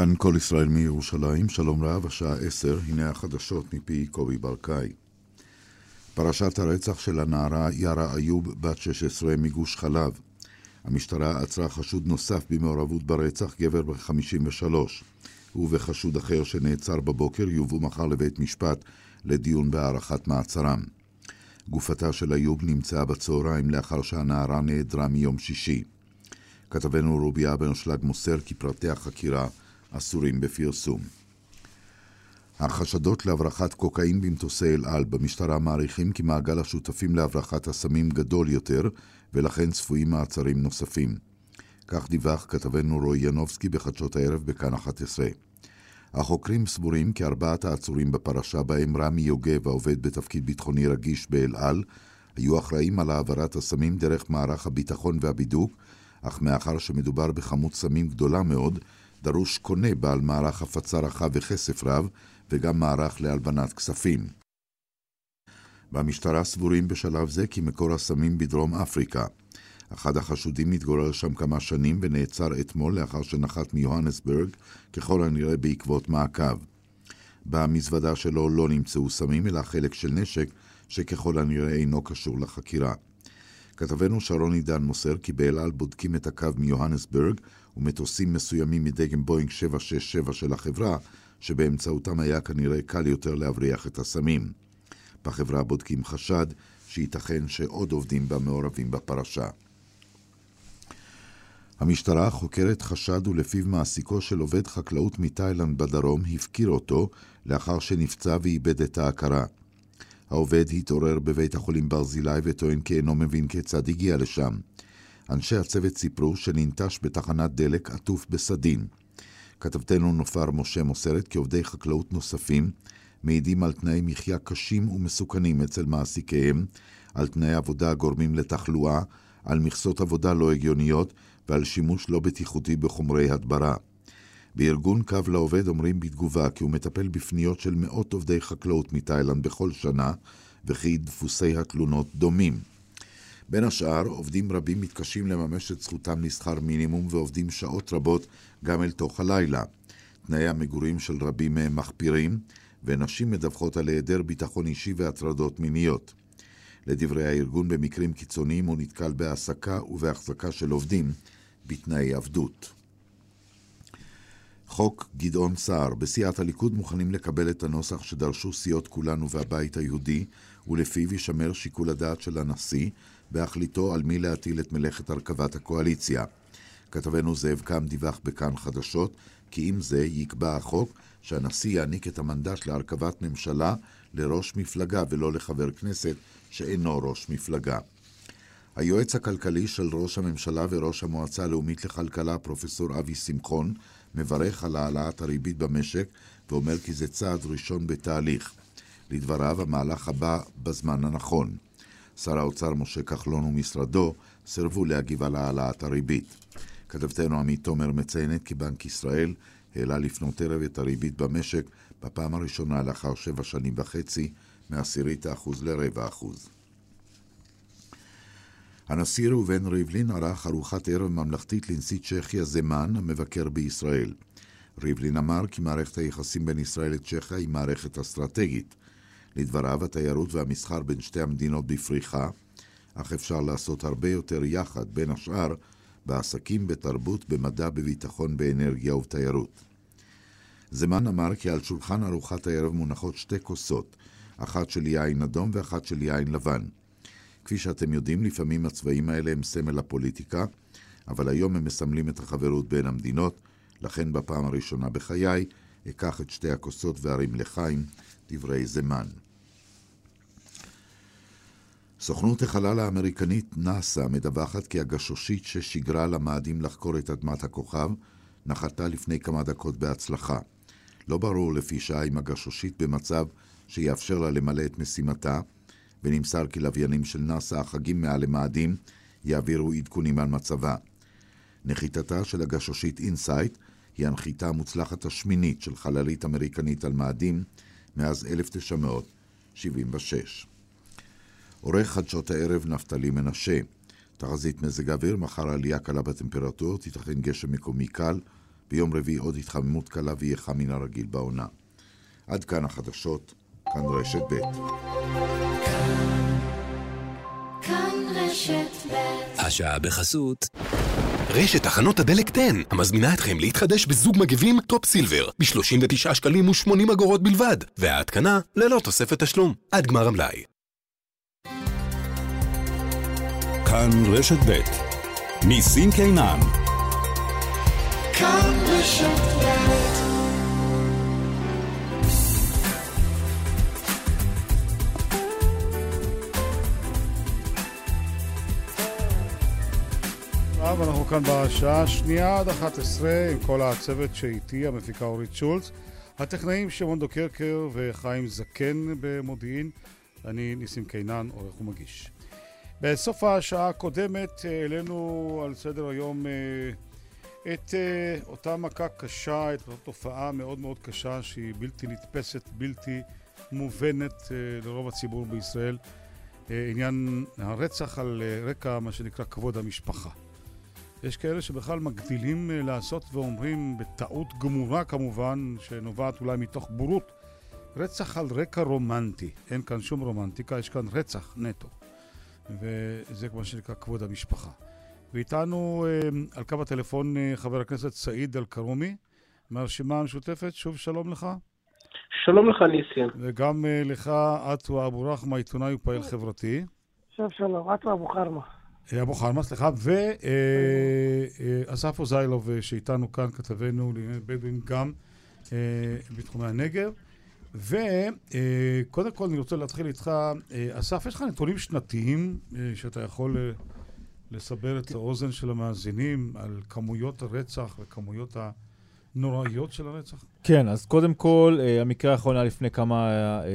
כאן כל ישראל מירושלים, שלום רב, השעה עשר, הנה החדשות מפי קובי ברקאי. פרשת הרצח של הנערה יארה איוב, בת 16, מגוש חלב. המשטרה עצרה חשוד נוסף במעורבות ברצח, גבר ב-53. הוא וחשוד אחר שנעצר בבוקר יובאו מחר לבית משפט לדיון בהארכת מעצרם. גופתה של איוב נמצאה בצהריים לאחר שהנערה נעדרה מיום שישי. כתבנו רובי אבנשלג מוסר כי פרטי החקירה אסורים בפרסום. החשדות להברחת קוקאין במטוסי אל על במשטרה מעריכים כי מעגל השותפים להברחת הסמים גדול יותר, ולכן צפויים מעצרים נוספים. כך דיווח כתבנו רועי ינובסקי בחדשות הערב בכאן 11. החוקרים סבורים כי ארבעת העצורים בפרשה בהם רמי יוגב, העובד בתפקיד ביטחוני רגיש באל על, היו אחראים על העברת הסמים דרך מערך הביטחון והבידוק, אך מאחר שמדובר בכמות סמים גדולה מאוד, דרוש קונה בעל מערך הפצה רחב וכסף רב, וגם מערך להלבנת כספים. במשטרה סבורים בשלב זה כי מקור הסמים בדרום אפריקה. אחד החשודים מתגורר שם כמה שנים ונעצר אתמול לאחר שנחת מיוהנסבורג, ככל הנראה בעקבות מעקב. במזוודה שלו לא נמצאו סמים, אלא חלק של נשק, שככל הנראה אינו קשור לחקירה. כתבנו שרון עידן מוסר כי באל על בודקים את הקו מיוהנסבורג ומטוסים מסוימים מדגם בואינג 767 של החברה, שבאמצעותם היה כנראה קל יותר להבריח את הסמים. בחברה בודקים חשד שייתכן שעוד עובדים בה מעורבים בפרשה. המשטרה חוקרת חשד ולפיו מעסיקו של עובד חקלאות מתאילנד בדרום הפקיר אותו לאחר שנפצע ואיבד את ההכרה. העובד התעורר בבית החולים ברזילי וטוען כי אינו מבין כיצד הגיע לשם. אנשי הצוות סיפרו שננטש בתחנת דלק עטוף בסדין. כתבתנו נופר משה מוסרת כי עובדי חקלאות נוספים מעידים על תנאי מחיה קשים ומסוכנים אצל מעסיקיהם, על תנאי עבודה הגורמים לתחלואה, על מכסות עבודה לא הגיוניות ועל שימוש לא בטיחותי בחומרי הדברה. בארגון קו לעובד אומרים בתגובה כי הוא מטפל בפניות של מאות עובדי חקלאות מתאילנד בכל שנה, וכי דפוסי התלונות דומים. בין השאר, עובדים רבים מתקשים לממש את זכותם לשכר מינימום ועובדים שעות רבות גם אל תוך הלילה. תנאי המגורים של רבים מהם מחפירים, ונשים מדווחות על היעדר ביטחון אישי והטרדות מיניות. לדברי הארגון, במקרים קיצוניים הוא נתקל בהעסקה ובהחזקה של עובדים בתנאי עבדות. חוק גדעון סער, בסיעת הליכוד מוכנים לקבל את הנוסח שדרשו סיעות כולנו והבית היהודי, ולפיו יישמר שיקול הדעת של הנשיא בהחליטו על מי להטיל את מלאכת הרכבת הקואליציה. כתבנו זאב קם דיווח בכאן חדשות, כי עם זה יקבע החוק שהנשיא יעניק את המנדט להרכבת ממשלה לראש מפלגה ולא לחבר כנסת שאינו ראש מפלגה. היועץ הכלכלי של ראש הממשלה וראש המועצה הלאומית לכלכלה, פרופסור אבי שמחון, מברך על העלאת הריבית במשק ואומר כי זה צעד ראשון בתהליך. לדבריו, המהלך הבא בזמן הנכון. שר האוצר משה כחלון ומשרדו סירבו להגיב על העלאת הריבית. כתבתנו עמית תומר מציינת כי בנק ישראל העלה לפנות ערב את הריבית במשק בפעם הראשונה לאחר שבע שנים וחצי, מעשירית האחוז לרבע אחוז. הנשיא ראובן ריבלין ערך ארוחת ערב ממלכתית לנשיא צ'כיה זמן, המבקר בישראל. ריבלין אמר כי מערכת היחסים בין ישראל לצ'כיה היא מערכת אסטרטגית. לדבריו, התיירות והמסחר בין שתי המדינות בפריחה, אך אפשר לעשות הרבה יותר יחד, בין השאר, בעסקים, בתרבות, במדע, בביטחון, באנרגיה ובתיירות. זמן אמר כי על שולחן ארוחת הערב מונחות שתי כוסות, אחת של יין אדום ואחת של יין לבן. כפי שאתם יודעים, לפעמים הצבעים האלה הם סמל הפוליטיקה, אבל היום הם מסמלים את החברות בין המדינות, לכן בפעם הראשונה בחיי אקח את שתי הכוסות וארים לחיים, דברי זמן. סוכנות החלל האמריקנית נאס"א מדווחת כי הגשושית ששיגרה למאדים לחקור את אדמת הכוכב נחתה לפני כמה דקות בהצלחה. לא ברור לפי שעה אם הגשושית במצב שיאפשר לה למלא את משימתה, ונמסר כי לוויינים של נאס"א החגים מעל למאדים יעבירו עדכונים על מצבה. נחיתתה של הגשושית אינסייט היא הנחיתה המוצלחת השמינית של חללית אמריקנית על מאדים מאז 1976. עורך חדשות הערב נפתלי מנשה. תחזית מזג האוויר, מחר עלייה קלה בטמפרטורות, ייתכן גשם מקומי קל, ביום רביעי עוד התחממות קלה ויהיה חם מן הרגיל בעונה. עד כאן החדשות, כאן רשת ב'. השעה בחסות. רשת תחנות הדלק 10, המזמינה אתכם להתחדש בזוג מגבים טופ סילבר, ב-39 שקלים ו-80 אגורות בלבד, וההתקנה ללא תוספת תשלום, עד גמר המלאי. כאן רשת ב' ניסים קינן כאן רשת ב' כאן בשעה השנייה עד 11 עם כל הצוות שאיתי, המפיקה אורית שולץ, הטכנאים שמעון דוקרקר וחיים זקן במודיעין, אני ניסים קינן, עורך ומגיש. בסוף השעה הקודמת אה, העלינו על סדר היום אה, את אה, אותה מכה קשה, את אותה תופעה מאוד מאוד קשה שהיא בלתי נתפסת, בלתי מובנת לרוב הציבור בישראל, עניין הרצח על רקע מה שנקרא כבוד המשפחה. יש כאלה שבכלל מגדילים אה, לעשות ואומרים, בטעות גמורה כמובן, שנובעת אולי מתוך בורות, רצח על רקע רומנטי. אין כאן שום רומנטיקה, יש כאן רצח נטו. וזה כמו שנקרא כבוד המשפחה. ואיתנו אה, על קו הטלפון אה, חבר הכנסת סעיד אל-כרומי, מהרשימה המשותפת, שוב שלום לך. שלום לך ניסים. וגם לך, עטווה אבו רחמה, עיתונאי ופעיל חברתי. שוב שלום, עטווה אבו חרמה. אבו חלמה, סליחה, ואסף אוזיילוב שאיתנו כאן, כתבנו לענייני בדואים גם אה, בתחומי הנגב. וקודם כל אני רוצה להתחיל איתך, אה, אסף, יש לך נתונים שנתיים אה, שאתה יכול לסבר את האוזן של המאזינים על כמויות הרצח וכמויות ה... נוראיות של הרצח? כן, אז קודם כל, המקרה האחרון היה לפני כמה,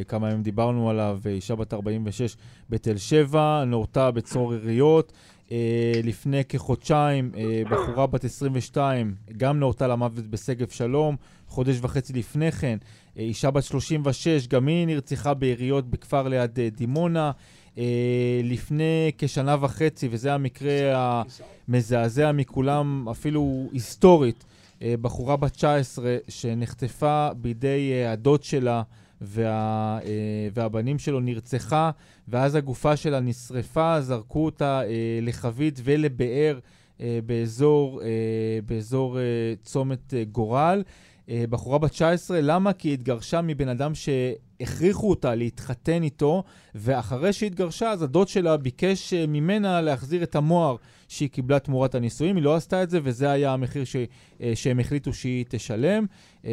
כמה ימים דיברנו עליו, אישה בת 46 בתל שבע, נורתה בצרור יריות. אה, לפני כחודשיים, אה, בחורה בת 22, גם נורתה למוות בשגב שלום. חודש וחצי לפני כן, אה, אישה בת 36, גם היא נרצחה ביריות בכפר ליד אה, דימונה. אה, לפני כשנה וחצי, וזה המקרה המזעזע מכולם, אפילו היסטורית, אה, בחורה בת 19 שנחטפה בידי אה, הדוד שלה. וה, אה, והבנים שלו נרצחה, ואז הגופה שלה נשרפה, זרקו אותה אה, לחבית ולבאר אה, באזור, באזור צומת גורל. בחורה בת 19, למה? כי התגרשה מבן אדם שהכריחו אותה להתחתן איתו, ואחרי שהיא התגרשה, אז הדוד שלה ביקש ממנה להחזיר את המוהר שהיא קיבלה תמורת הנישואים, היא לא עשתה את זה, וזה היה המחיר ש, אה, שהם החליטו שהיא תשלם. אה,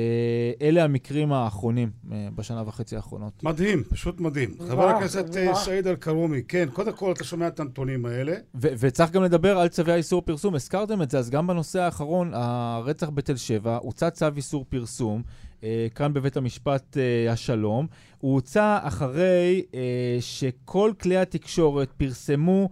אלה המקרים האחרונים אה, בשנה וחצי האחרונות. מדהים, פשוט מדהים. חבר הכנסת סעיד אל-כרומי, כן, קודם כל אתה שומע את הנתונים האלה. וצריך גם לדבר על צווי האיסור פרסום, הזכרתם את זה, אז גם בנושא האחרון, הרצח בתל שבע, הוצא צו איסור פרסום. כאן בבית המשפט השלום. הוא הוצא אחרי שכל כלי התקשורת פרסמו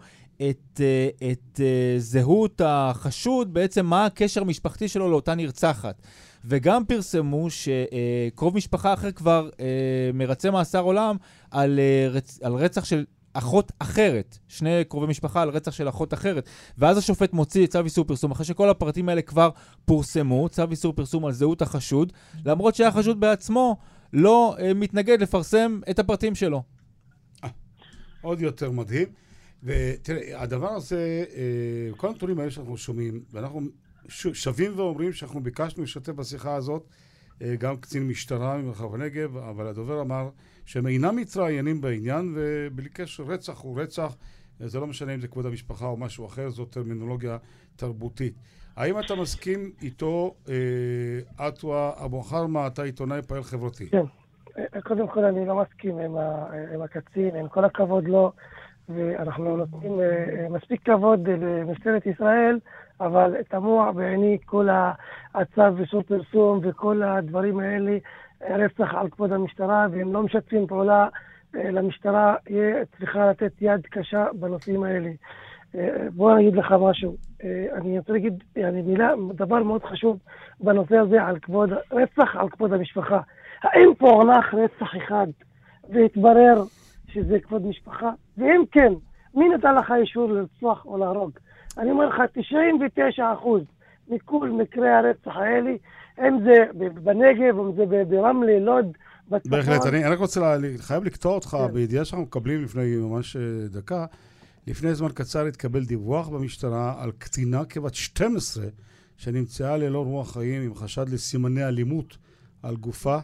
את, אה, את אה, זהות החשוד, בעצם מה הקשר המשפחתי שלו לאותה נרצחת. וגם פרסמו שקרוב משפחה אחר כבר אה, מרצה מאסר עולם על, רצ, על רצח של אחות אחרת, שני קרובי משפחה על רצח של אחות אחרת. ואז השופט מוציא צו איסור פרסום, אחרי שכל הפרטים האלה כבר פורסמו, צו איסור פרסום על זהות החשוד, למרות שהחשוד בעצמו לא אה, מתנגד לפרסם את הפרטים שלו. עוד יותר מדהים. ותראה, הדבר הזה, אה, כל הנתונים האלה שאנחנו שומעים, ואנחנו שבים ואומרים שאנחנו ביקשנו לשתף בשיחה הזאת אה, גם קצין משטרה ממרחב הנגב, אבל הדובר אמר שהם אינם מתראיינים בעניין, ובלי קשר, רצח הוא רצח, זה לא משנה אם זה כבוד המשפחה או משהו אחר, זאת טרמינולוגיה תרבותית. האם אתה מסכים איתו, אה, עטווה אבו חרמה, אתה עיתונאי פעיל חברתי? כן. קודם כל אני לא מסכים עם, עם הקצין, עם כל הכבוד לו. לא. ואנחנו נותנים אה, אה, מספיק כבוד למשטרת ישראל, אבל תמוה בעיני כל הצו ושור פרסום וכל הדברים האלה, רצח על כבוד המשטרה, והם לא משתפים פעולה. אה, למשטרה יהיה צריכה לתת יד קשה בנושאים האלה. בוא אני אגיד לך משהו. אני רוצה להגיד אני מילה, דבר מאוד חשוב בנושא הזה על כבוד, רצח על כבוד המשפחה. האם פוענח רצח אחד והתברר שזה כבוד משפחה? ואם כן, מי נתן לך אישור לרצוח או להרוג? אני אומר לך, 99 אחוז מכל מקרי הרצח האלה, אם זה בנגב, אם זה ברמלה, לוד, בצפון. בהחלט, אני רק רוצה, לה, חייב לקטוע אותך כן. בידיעה שאנחנו מקבלים לפני ממש אה, דקה. לפני זמן קצר התקבל דיווח במשטרה על קטינה כבת 12 שנמצאה ללא רוח חיים עם חשד לסימני אלימות על גופה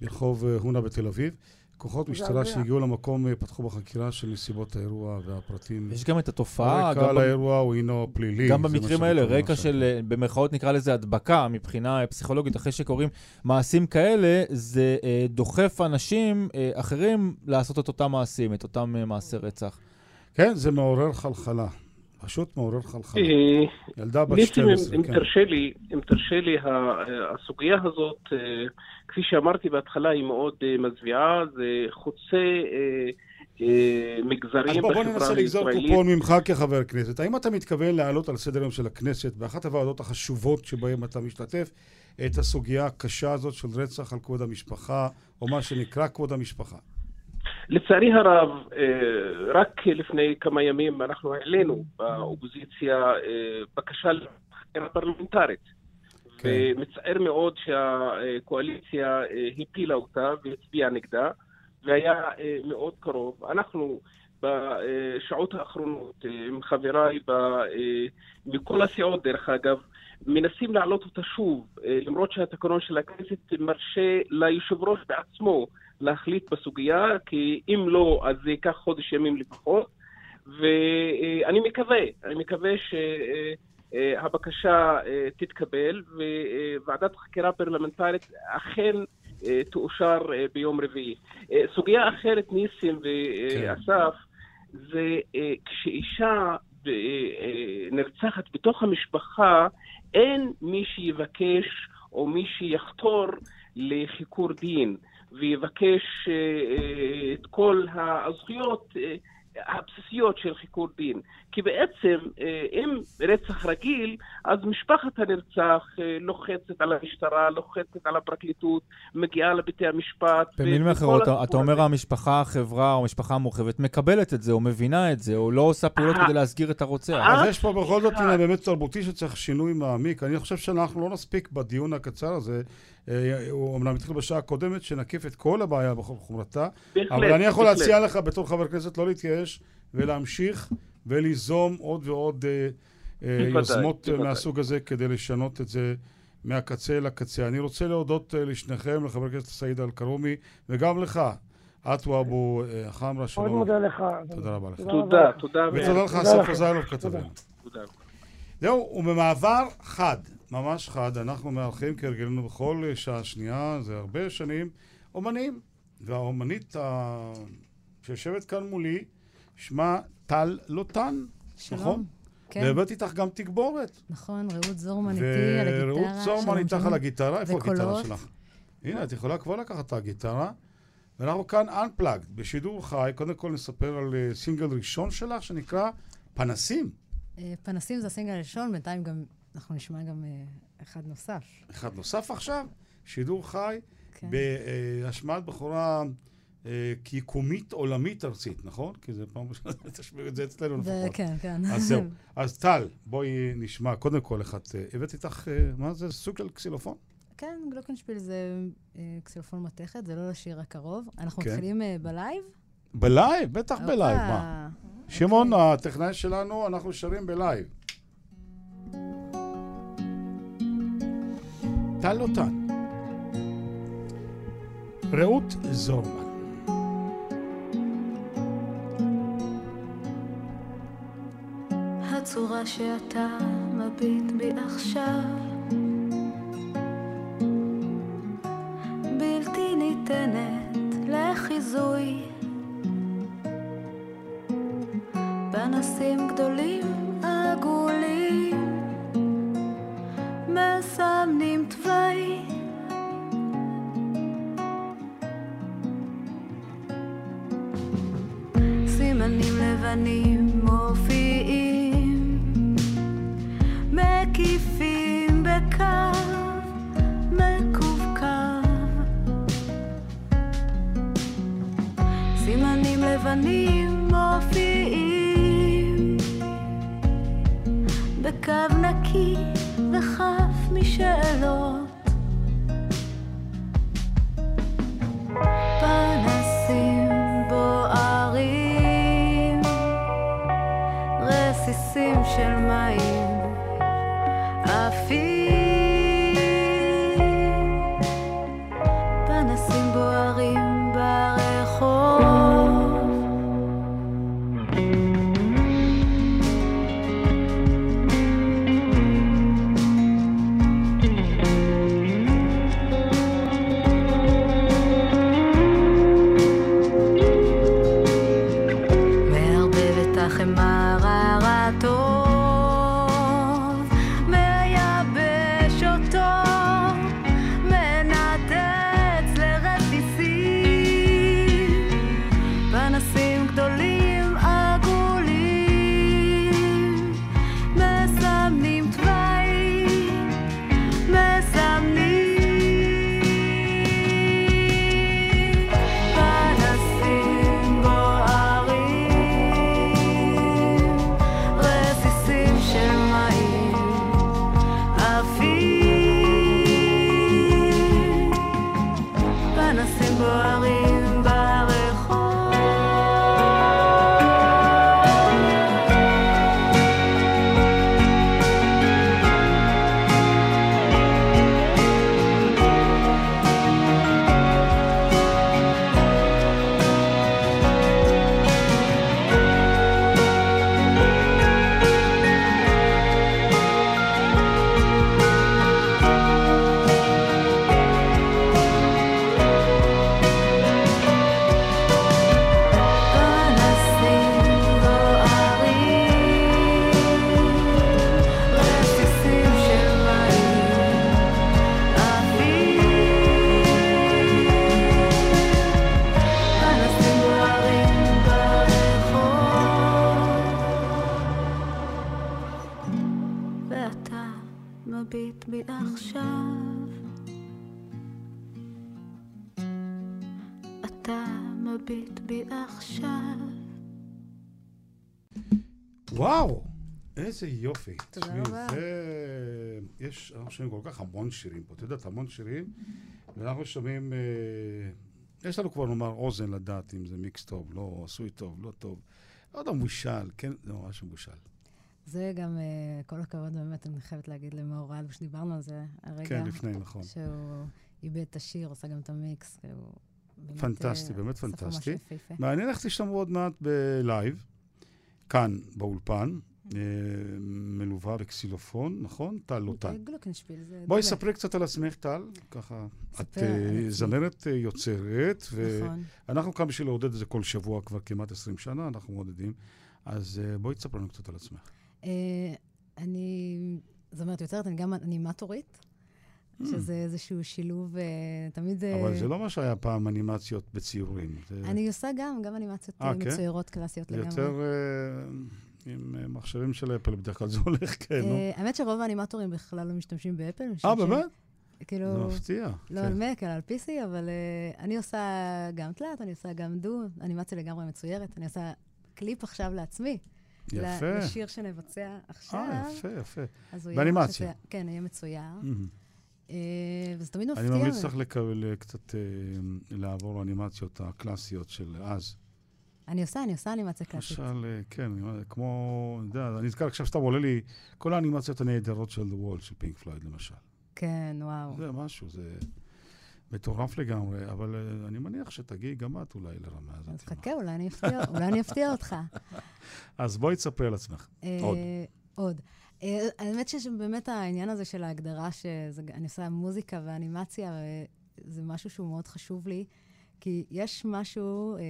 ברחוב אה, הונה בתל אביב. כוחות משטרה שהגיעו למקום אה, פתחו בחקירה של נסיבות האירוע והפרטים. יש גם את התופעה... הרקע לאירוע הוא הינו פלילי. גם במקרים האלה, רקע של, אה, במרכאות נקרא לזה הדבקה, מבחינה פסיכולוגית, אחרי שקורים מעשים כאלה, זה דוחף אנשים אחרים לעשות את אותם מעשים, את אותם מעשי רצח. כן, זה מעורר חלחלה. פשוט מעורר חלחלה. אה, ילדה בת 12, אם כן. תרשה לי, אם תרשה לי, הסוגיה הזאת, אה, כפי שאמרתי בהתחלה, היא מאוד אה, מזוויעה, זה חוצה מגזרים בחברה הישראלית. אז בוא ננסה לגזור קופון ממך כחבר כנסת. האם אתה מתכוון להעלות על סדר היום של הכנסת, באחת הוועדות החשובות שבהן אתה משתתף, את הסוגיה הקשה הזאת של רצח על כבוד המשפחה, או מה שנקרא כבוד המשפחה? לצערי הרב, אה, רק לפני כמה ימים אנחנו העלינו באופוזיציה אה, בקשה לחקירה פרלמנטרית. כן. ומצער מאוד שהקואליציה אה, הפילה אותה והצביעה נגדה, והיה מאוד קרוב. אנחנו בשעות האחרונות עם חבריי מכל הסיעות, דרך אגב, מנסים להעלות אותה שוב, למרות שהתקנון של הכנסת מרשה ליושב ראש בעצמו להחליט בסוגיה, כי אם לא, אז זה ייקח חודש ימים לפחות. ואני מקווה, אני מקווה שהבקשה תתקבל, וועדת חקירה פרלמנטרית אכן תאושר ביום רביעי. סוגיה אחרת, ניסים ואסף, זה כשאישה נרצחת בתוך המשפחה, אין מי שיבקש או מי שיחתור לחיקור דין. ויבקש אה, אה, את כל הזכויות אה, הבסיסיות של חיקור דין. כי בעצם, אם רצח רגיל, אז משפחת הנרצח לוחצת על המשטרה, לוחצת על הפרקליטות, מגיעה לבתי המשפט. במילים אחרות, אתה, אומר המשפחה, החברה או המשפחה המורחבת מקבלת את זה, או מבינה את זה, או לא עושה פעולות כדי להסגיר את הרוצח. אז יש פה בכל זאת עניין באמת תרבותי שצריך שינוי מעמיק. אני חושב שאנחנו לא נספיק בדיון הקצר הזה אה, הוא אמנם התחיל בשעה הקודמת, שנקיף את כל הבעיה בכל חומרתה, בהחלט, אבל אני יכול בהחלט. להציע לך בתור חבר כנסת לא להתייאש ולהמשיך וליזום עוד ועוד אה, אה, יוזמות בוודאי. מהסוג הזה כדי לשנות את זה מהקצה לקצה. אני רוצה להודות לשניכם, לחבר הכנסת סעיד אל-כרומי, וגם לך, עטו אבו חמרה, שלום. מאוד מודה לך. תודה רבה לך. תודה, תודה. ותודה לך, אסף עזיילוב, כתבנו. תודה. זהו, וממעבר חד. ממש חד, אנחנו מארחים כהרגלנו בכל שעה שנייה, זה הרבה שנים, אומנים. והאומנית ה... שיושבת כאן מולי, שמה טל לוטן, שלום. נכון? כן. והבאתי איתך גם תגבורת. נכון, רעות זורמן איתי על הגיטרה. ורעות זורמן איתך על הגיטרה, איפה הגיטרה שלך? הנה, את יכולה כבר לקחת את הגיטרה. ואנחנו כאן Unplugged, בשידור חי. קודם כל נספר על אה, סינגל ראשון שלך, שנקרא פנסים. אה, פנסים זה הסינגל הראשון, בינתיים גם אנחנו נשמע גם uh, אחד נוסף. אחד נוסף עכשיו? שידור חי כן. בהשמעת בכורה אה, יקומית עולמית ארצית, נכון? כי זה פעם ראשונה, תשמעו את זה אצלנו לפחות. כן, כן. אז זהו. אז טל, בואי נשמע קודם כל אחד. אה, הבאת איתך, אה, מה זה, סוג של קסילופון? כן, גלוקנשפיל זה קסילופון מתכת, זה לא לשיר הקרוב. אנחנו כן. מתחילים בלייב? בלייב? בטח בלייב, מה? שמעון, אוקיי. הטכנאי שלנו, אנחנו שרים בלייב. טל אותן. רעות זורמן. הצורה שאתה מביט בי עכשיו. בלתי ניתנת לחיזוי. פנסים גדולים לבנים מופיעים בקו נקי וחף משאלות. רסיסים של מים עפים איזה יופי. תודה רבה. זה... יש, אנחנו שומעים כל כך המון שירים פה, את יודעת, המון שירים, ואנחנו שומעים, אה, יש לנו כבר נאמר אוזן לדעת אם זה מיקס טוב, לא עשוי טוב, לא טוב. לא יודע, מבושל, כן, זה ממש מבושל. זה גם, uh, כל הכבוד באמת, אני חייבת להגיד למאור אלו, שדיברנו על זה הרגע. כן, לפני, נכון. שהוא איבד את השיר, עושה גם את המיקס, הוא באמת... פנטסטי, באמת פנטסטי. מעניין איך תשתמרו עוד מעט בלייב, כאן, באולפן. אה, מלווה בקסילופון, נכון? טל לא טל. גלוקנשפיל, זה... בואי ספרי קצת על עצמך, טל. ככה, את אה, זמרת אה, יוצרת, נכון. ואנחנו כאן בשביל לעודד את זה כל שבוע כבר כמעט 20 שנה, אנחנו מעודדים. אז בואי תספר לנו קצת על עצמך. אני זמרת יוצרת, אני גם אנימטורית. שזה איזשהו שילוב, תמיד... אבל זה לא מה שהיה פעם אנימציות בציורים. אני עושה גם, גם אנימציות כן? מצוירות קלאסיות לגמרי. יותר עם אה, מחשבים של אפל, בדרך כלל זה הולך, כן, נו. אה, האמת שרוב האנימטורים בכלל לא משתמשים באפל. אה, באמת? כאילו... זה מפתיע. לא על מק, אלא על PC, אבל uh, אני עושה גם תלת, אני עושה גם דו, אנימציה לגמרי מצוירת. אני עושה קליפ עכשיו לעצמי. יפה. לשיר שנבצע עכשיו. אה, יפה, יפה. באנימציה. כן, יהיה מצויר. וזה תמיד מפתיע. אני ממליץ לך לקבל קצת, לעבור לאנימציות הקלאסיות של אז. אני עושה, אני עושה אנימציה קלאסית. למשל, אה, כן, כמו, אני יודע, אני נזכר עכשיו סתם עולה לי כל האנימציות הנהדרות של The Wall, של פינק פלויד, למשל. כן, וואו. זה משהו, זה מטורף לגמרי, אבל אה, אני מניח שתגיעי גם את אולי לרמה הזאת. אז חכה, אולי אני אפתיע, אולי אני אפתיע אותך. אז בואי תספרי על עצמך. אה, עוד. עוד. האמת שבאמת העניין הזה של ההגדרה, שאני עושה מוזיקה ואנימציה, זה משהו שהוא מאוד חשוב לי. כי יש משהו, אה,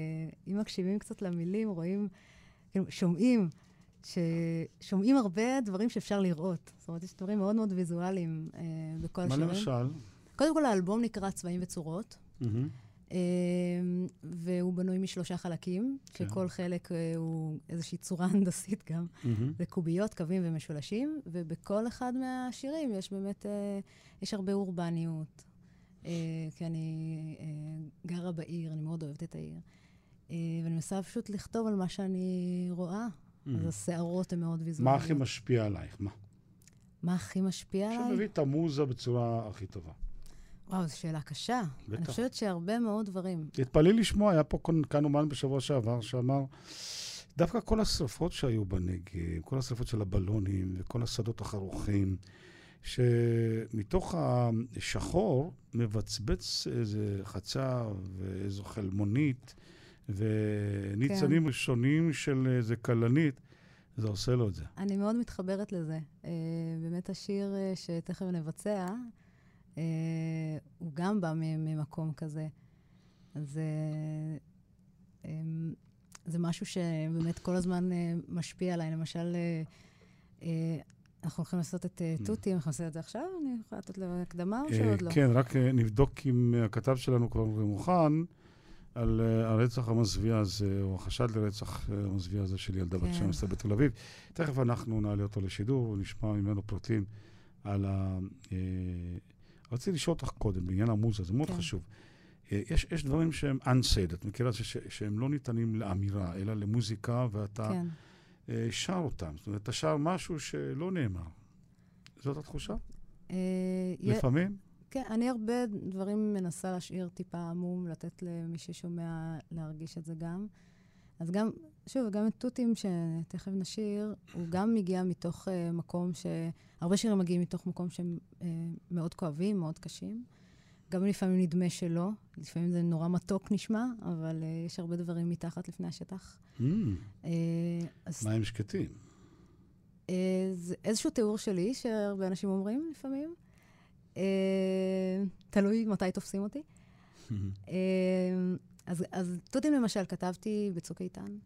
אם מקשיבים קצת למילים, רואים, כאילו, שומעים, ששומעים הרבה דברים שאפשר לראות. זאת אומרת, יש דברים מאוד מאוד ויזואליים אה, בכל השירים. מה למשל? קודם כל, האלבום נקרא צבעים וצורות. Mm-hmm. Uh, והוא בנוי משלושה חלקים, כן. שכל חלק uh, הוא איזושהי צורה הנדסית גם, mm-hmm. וקוביות, קווים ומשולשים, ובכל אחד מהשירים יש באמת, uh, יש הרבה אורבניות, כי אני אה, גרה בעיר, אני מאוד אוהבת את העיר. אה, ואני מנסה פשוט לכתוב על מה שאני רואה. Mm. אז השערות הן מאוד ויזואליות. מה הכי משפיע עלייך? מה? מה הכי משפיע עליי? שמביא את המוזה בצורה הכי טובה. וואו, זו שאלה קשה. בטח. אני חושבת שהרבה מאוד דברים. תתפלאי לשמוע, היה פה כאן אומן בשבוע שעבר שאמר, דווקא כל השרפות שהיו בנגב, כל השרפות של הבלונים וכל השדות החרוכים, שמתוך השחור מבצבץ איזה חצב ואיזו חלמונית וניצנים כן. ראשונים של איזה כלנית, זה עושה לו את זה. אני מאוד מתחברת לזה. אה, באמת השיר אה, שתכף נבצע, אה, הוא גם בא ממקום כזה. אז אה, זה משהו שבאמת כל הזמן משפיע עליי. למשל, אנחנו הולכים לעשות את אה, תותים, אנחנו עושים את זה עכשיו? אני יכולה לתת לו הקדמה או שעוד לא? אה, כן, רק אה, נבדוק אם הכתב שלנו כבר מוכן על אה, הרצח המזוויע הזה, או החשד לרצח אה, המזוויע הזה של ילדה בת כן. 12 בתל אביב. תכף אנחנו נעלה אותו לשידור ונשמע ממנו פרטים על ה... אה, רציתי לשאול אותך קודם, בעניין המוזה, זה מאוד כן. חשוב. אה, יש, יש דברים שהם unsaid, את מכירה שהם לא ניתנים לאמירה, אלא למוזיקה, ואתה כן. אה, שר אותם. זאת אומרת, אתה שר משהו שלא נאמר. זאת התחושה? אה, לפעמים? כן, אני הרבה דברים מנסה להשאיר טיפה עמום, לתת למי ששומע להרגיש את זה גם. אז גם, שוב, גם את תותים שתכף נשיר, הוא גם מגיע מתוך uh, מקום ש... הרבה שירים מגיעים מתוך מקום שהם uh, מאוד כואבים, מאוד קשים. גם לפעמים נדמה שלא, לפעמים זה נורא מתוק נשמע, אבל uh, יש הרבה דברים מתחת לפני השטח. Mm, Uh, אז מים שקטים. uh, זה איזשהו תיאור שלי, שהרבה אנשים אומרים לפעמים. Uh, תלוי מתי תופסים אותי. אה, אז, אז תותים למשל כתבתי בצוק איתן.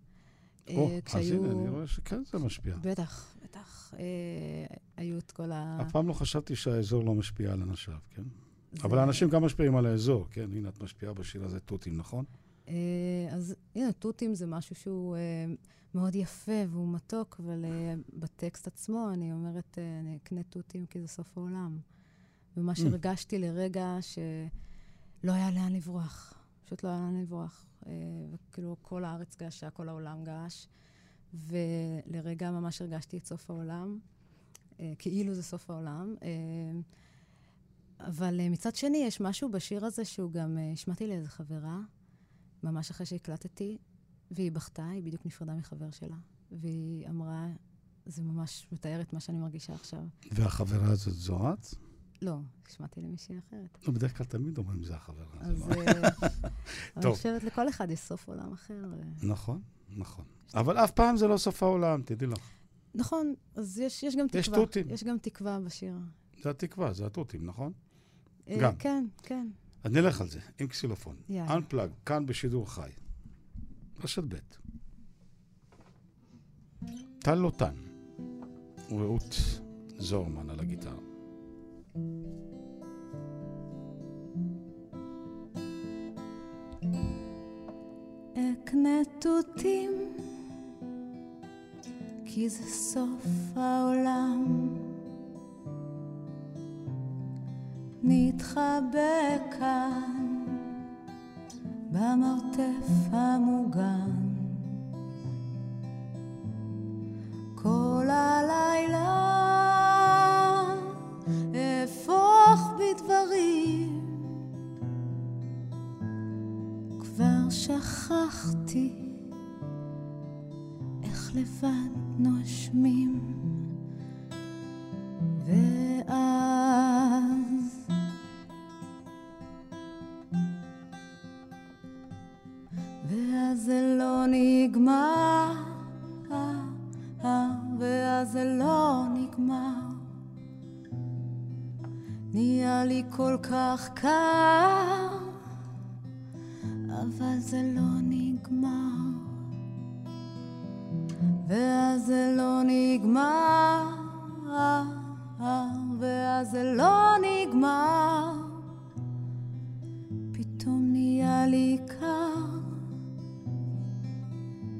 או, אה, אז הנה, אני רואה שכן זה משפיע. בטח, בטח. אה, היו את כל ה... אף פעם לא חשבתי שהאזור לא משפיע על אנשיו, כן? אבל האנשים גם משפיעים על האזור, כן? הנה, את משפיעה בשיר הזה תותים, נכון? אה, אז הנה, תותים זה משהו שהוא אה, מאוד יפה והוא מתוק, אבל אה, בטקסט עצמו אני אומרת, אני אקנה תותים כי זה סוף העולם. ומה שהרגשתי לרגע שלא היה לאן לברוח. פשוט לא היה לאן לברוח. וכאילו כל הארץ געשה, כל העולם געש. ולרגע ממש הרגשתי את סוף העולם, כאילו זה סוף העולם. אבל אה, מצד שני, יש משהו בשיר הזה שהוא גם, אה, השמעתי לאיזה חברה, ממש אחרי שהקלטתי, והיא בכתה, היא בדיוק נפרדה מחבר שלה. והיא אמרה, זה ממש מתאר את מה שאני מרגישה עכשיו. והחברה הזאת זו את? לא, השמעתי למישהי אחרת. לא, בדרך כלל תמיד אומרים זה החברה. זה אז לא- אה, אני. חושבת, לכל אחד יש סוף עולם אחר. נכון, נכון. אבל אף פעם זה לא סוף העולם, תדעי לך. נכון, אז יש, יש גם תקווה. יש תותים. יש גם תקווה בשיר. זה התקווה, זה התותים, נכון? אה, גם. כן, כן. אז נלך על זה, עם קסילופון. יאללה. Unplug, כאן בשידור חי. רשת ב'. טל לוטן ורעות זורמן על הגיטרה. אקנה תותים, כי זה סוף העולם. נתחבא כאן, במרתף המוגן. כל הלילה אפוך בדברים. כבר שכחתי איך לבד נושמים נהיה לי כל כך קר אבל זה לא נגמר. ואז זה לא נגמר, ואז זה לא נגמר. פתאום נהיה לי קר,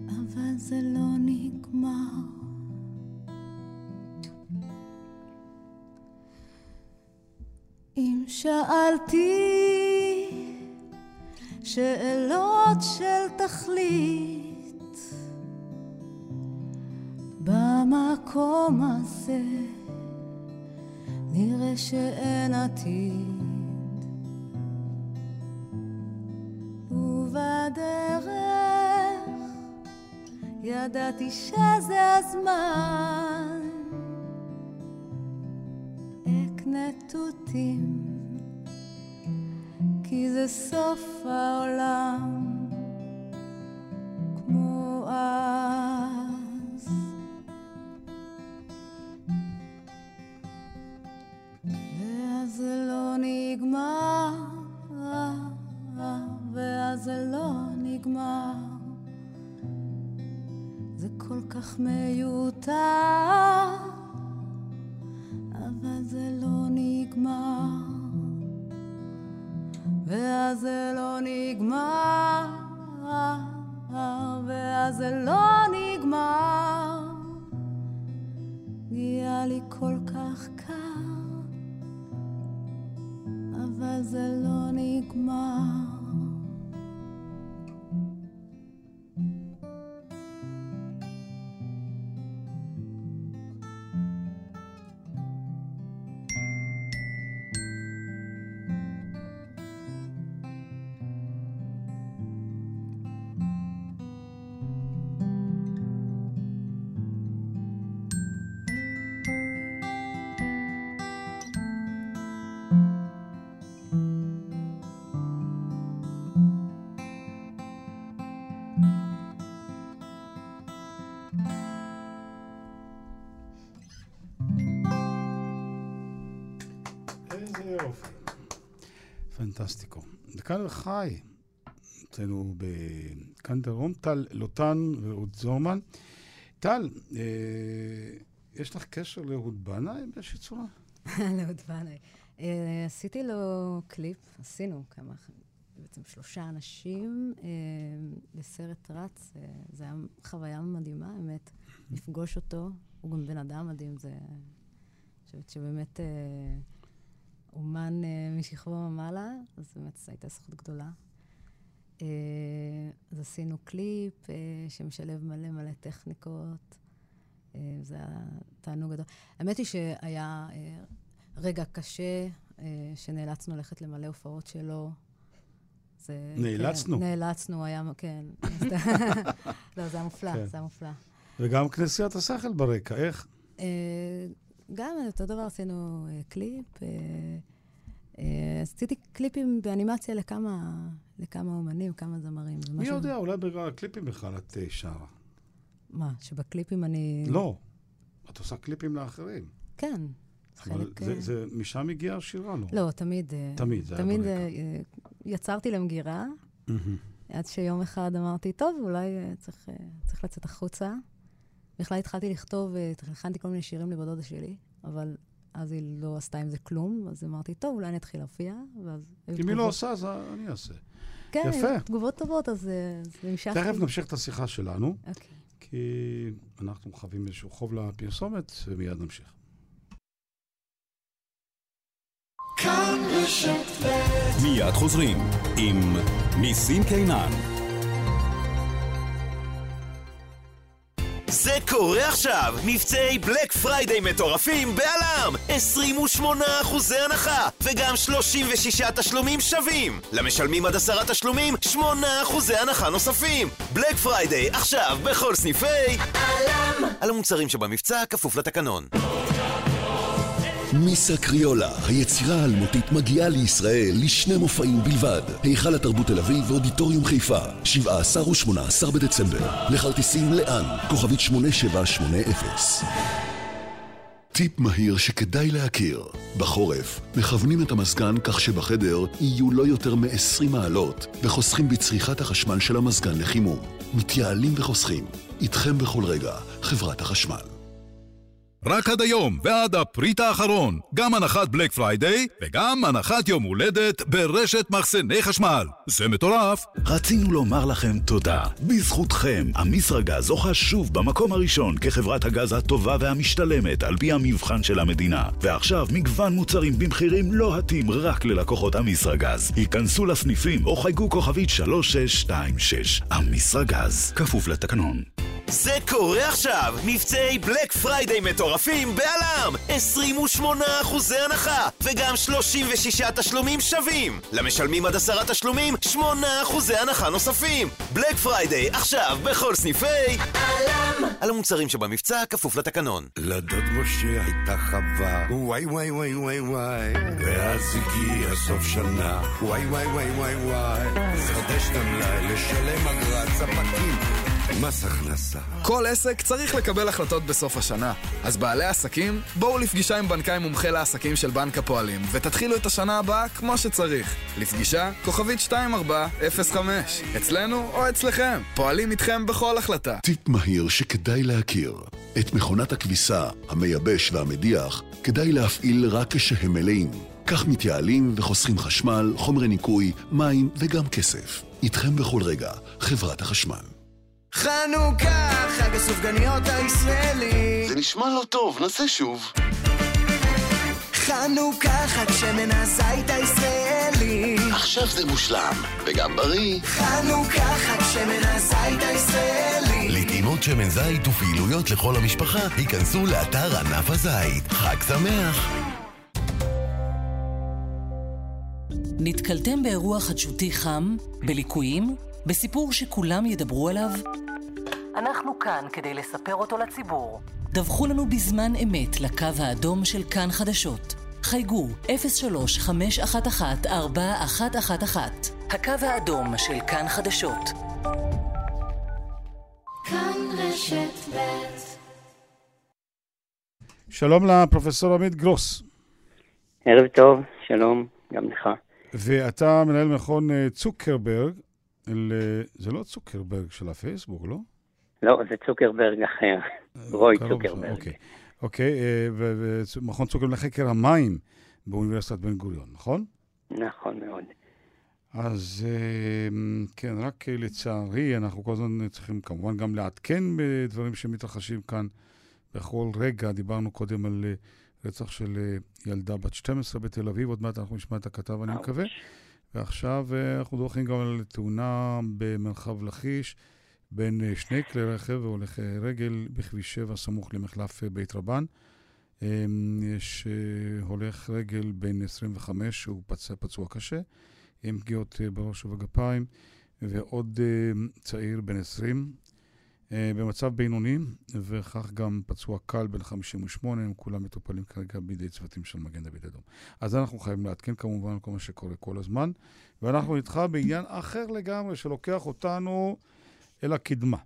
אבל זה לא נגמר. שאלתי שאלות של תכלית במקום הזה נראה שאין עתיד. ובדרך ידעתי שזה הזמן. אקנה תותים, כי זה סוף העולם. כמו אז. ואז זה לא נגמר, ואז זה לא נגמר. זה כל כך מיותר, פנטסטיקו. וכאן חי, אצלנו בכאן דרום, טל לוטן ואהוד זורמן. טל, אה, יש לך קשר לאהוד בנאי באיזושהי צורה? לאהוד בנאי. אה, עשיתי לו קליפ, עשינו כמה, בעצם שלושה אנשים אה, לסרט רץ. אה, זו הייתה חוויה מדהימה, האמת, לפגוש אותו. הוא גם בן אדם מדהים, זה... אני חושבת שבאמת אה, אומן אה, משכבו ומעלה, אז באמת זו הייתה זכות גדולה. אה, אז עשינו קליפ אה, שמשלב מלא מלא טכניקות. אה, זה היה תענוג גדול. האמת היא שהיה אה, רגע קשה, אה, שנאלצנו ללכת למלא הופעות שלו. זה, נאלצנו? כן, נאלצנו, היה, כן. לא, זה היה מופלא, כן. זה היה מופלא. וגם כנסיית השכל ברקע, איך? גם אותו דבר עשינו אה, קליפ. אה, אה, עשיתי קליפים באנימציה לכמה, לכמה אומנים, כמה זמרים. מי משהו- יודע, אולי בגלל הקליפים בכלל את שרה. מה, שבקליפים אני... לא, את עושה קליפים לאחרים. כן. אבל חלק... זה- זה- משם הגיעה השירה, לא? לא, תמיד... תמיד, זה היה תמיד ברקע. אה, אה, יצרתי למגירה. עד שיום אחד אמרתי, טוב, אולי צריך, צריך לצאת החוצה. בכלל התחלתי לכתוב, אה, הכנתי כל מיני שירים לבת דודה שלי, אבל אז היא לא עשתה עם זה כלום, אז אמרתי, טוב, אולי אני אתחיל להופיע, ואז... אם היא לא עושה, אז אני אעשה. כן, יפה. תגובות טובות, אז אה, אז המשכתי. תכף נמשיך את השיחה שלנו, אוקיי. כי אנחנו חייבים איזשהו חוב לפרסומת, ומיד נמשיך. מיד חוזרים עם ניסים קינן. זה קורה עכשיו! מבצעי בלק פריידיי מטורפים בא.ל.מ! 28% הנחה, וגם 36 תשלומים שווים! למשלמים עד עשרה תשלומים, 8% הנחה נוספים! בלק פריידיי עכשיו בכל סניפי... א.ל.מ! על המוצרים שבמבצע כפוף לתקנון. מיסה קריולה, היצירה האלמותית מגיעה לישראל לשני מופעים בלבד. היכל התרבות תל אביב ואודיטוריום חיפה, 17 ו-18 בדצמבר. לכרטיסים לאן? כוכבית 8780. טיפ מהיר שכדאי להכיר. בחורף, מכוונים את המזגן כך שבחדר יהיו לא יותר מ-20 מעלות, וחוסכים בצריכת החשמל של המזגן לחימום. מתייעלים וחוסכים. איתכם בכל רגע, חברת החשמל. רק עד היום ועד הפריט האחרון, גם הנחת בלק פריידיי וגם הנחת יום הולדת ברשת מחסני חשמל. זה מטורף! רצינו לומר לכם תודה. בזכותכם, אמיסרגז זוכה שוב במקום הראשון כחברת הגז הטובה והמשתלמת על פי המבחן של המדינה. ועכשיו מגוון מוצרים במחירים לוהטים רק ללקוחות אמיסרגז. היכנסו לסניפים או חייגו כוכבית 3626. אמיסרגז, כפוף לתקנון. זה קורה עכשיו! מבצעי בלק פריידיי מטורפים בא.ל.מ! 28% הנחה, וגם 36 תשלומים שווים! למשלמים עד עשרה תשלומים, 8% הנחה נוספים! בלק פריידיי עכשיו בכל סניפי... א.ל.מ! על המוצרים שבמבצע כפוף לתקנון. לדוד משה הייתה חווה, וואי וואי וואי וואי וואי, ואז הגיע סוף שנה, וואי וואי וואי וואי וואי, חדש למלאי לשלם אגרת ספקים. מס הכנסה. כל עסק צריך לקבל החלטות בסוף השנה. אז בעלי עסקים, בואו לפגישה עם בנקאי מומחה לעסקים של בנק הפועלים, ותתחילו את השנה הבאה כמו שצריך. לפגישה, כוכבית 2405. אצלנו או אצלכם. פועלים איתכם בכל החלטה. טיפ מהיר שכדאי להכיר. את מכונת הכביסה, המייבש והמדיח, כדאי להפעיל רק כשהם מלאים. כך מתייעלים וחוסכים חשמל, חומרי ניקוי, מים וגם כסף. איתכם בכל רגע, חברת החשמל. חנוכה, חג הסופגניות הישראלי. זה נשמע לא טוב, נסה שוב. חנוכה, חג שמן הזית הישראלי. עכשיו זה מושלם, וגם בריא. חנוכה, חג שמן הזית הישראלי. לטעימות שמן זית ופעילויות לכל המשפחה, היכנסו לאתר ענף הזית. חג שמח! נתקלתם באירוע חדשותי חם? בליקויים? בסיפור שכולם ידברו עליו? אנחנו כאן כדי לספר אותו לציבור. דווחו לנו בזמן אמת לקו האדום של כאן חדשות. חייגו 03-511-4111 הקו האדום של כאן חדשות. כאן רשת ב' שלום לפרופסור עמית גרוס. ערב טוב, שלום, גם לך. ואתה מנהל מכון אה, צוקרברג, אל... אה, זה לא צוקרברג של הפייסבוק, לא? לא, זה צוקרברג אחר, רוי צוקרברג. אוקיי, אוקיי ומכון צוקרברג לחקר המים באוניברסיטת בן גוריון, נכון? נכון מאוד. אז כן, רק לצערי, אנחנו כל הזמן צריכים כמובן גם לעדכן בדברים שמתרחשים כאן בכל רגע. דיברנו קודם על רצח של ילדה בת 12 בתל אביב, עוד מעט אנחנו נשמע את הכתב, אני מקווה. ועכשיו אנחנו דורכים גם על תאונה במרחב לכיש. בין שני כלי רכב והולך רגל בכביש 7 סמוך למחלף בית רבן. יש הולך רגל בן 25 שהוא פצע, פצוע קשה, עם פגיעות בראש ובגפיים, ועוד צעיר בן 20 במצב בינוני, וכך גם פצוע קל בן 58, הם כולם מטופלים כרגע בידי צוותים של מגן דוד אדום. אז אנחנו חייבים לעדכן כמובן כל מה שקורה כל הזמן, ואנחנו איתך בעניין אחר לגמרי שלוקח אותנו אל הקדמה.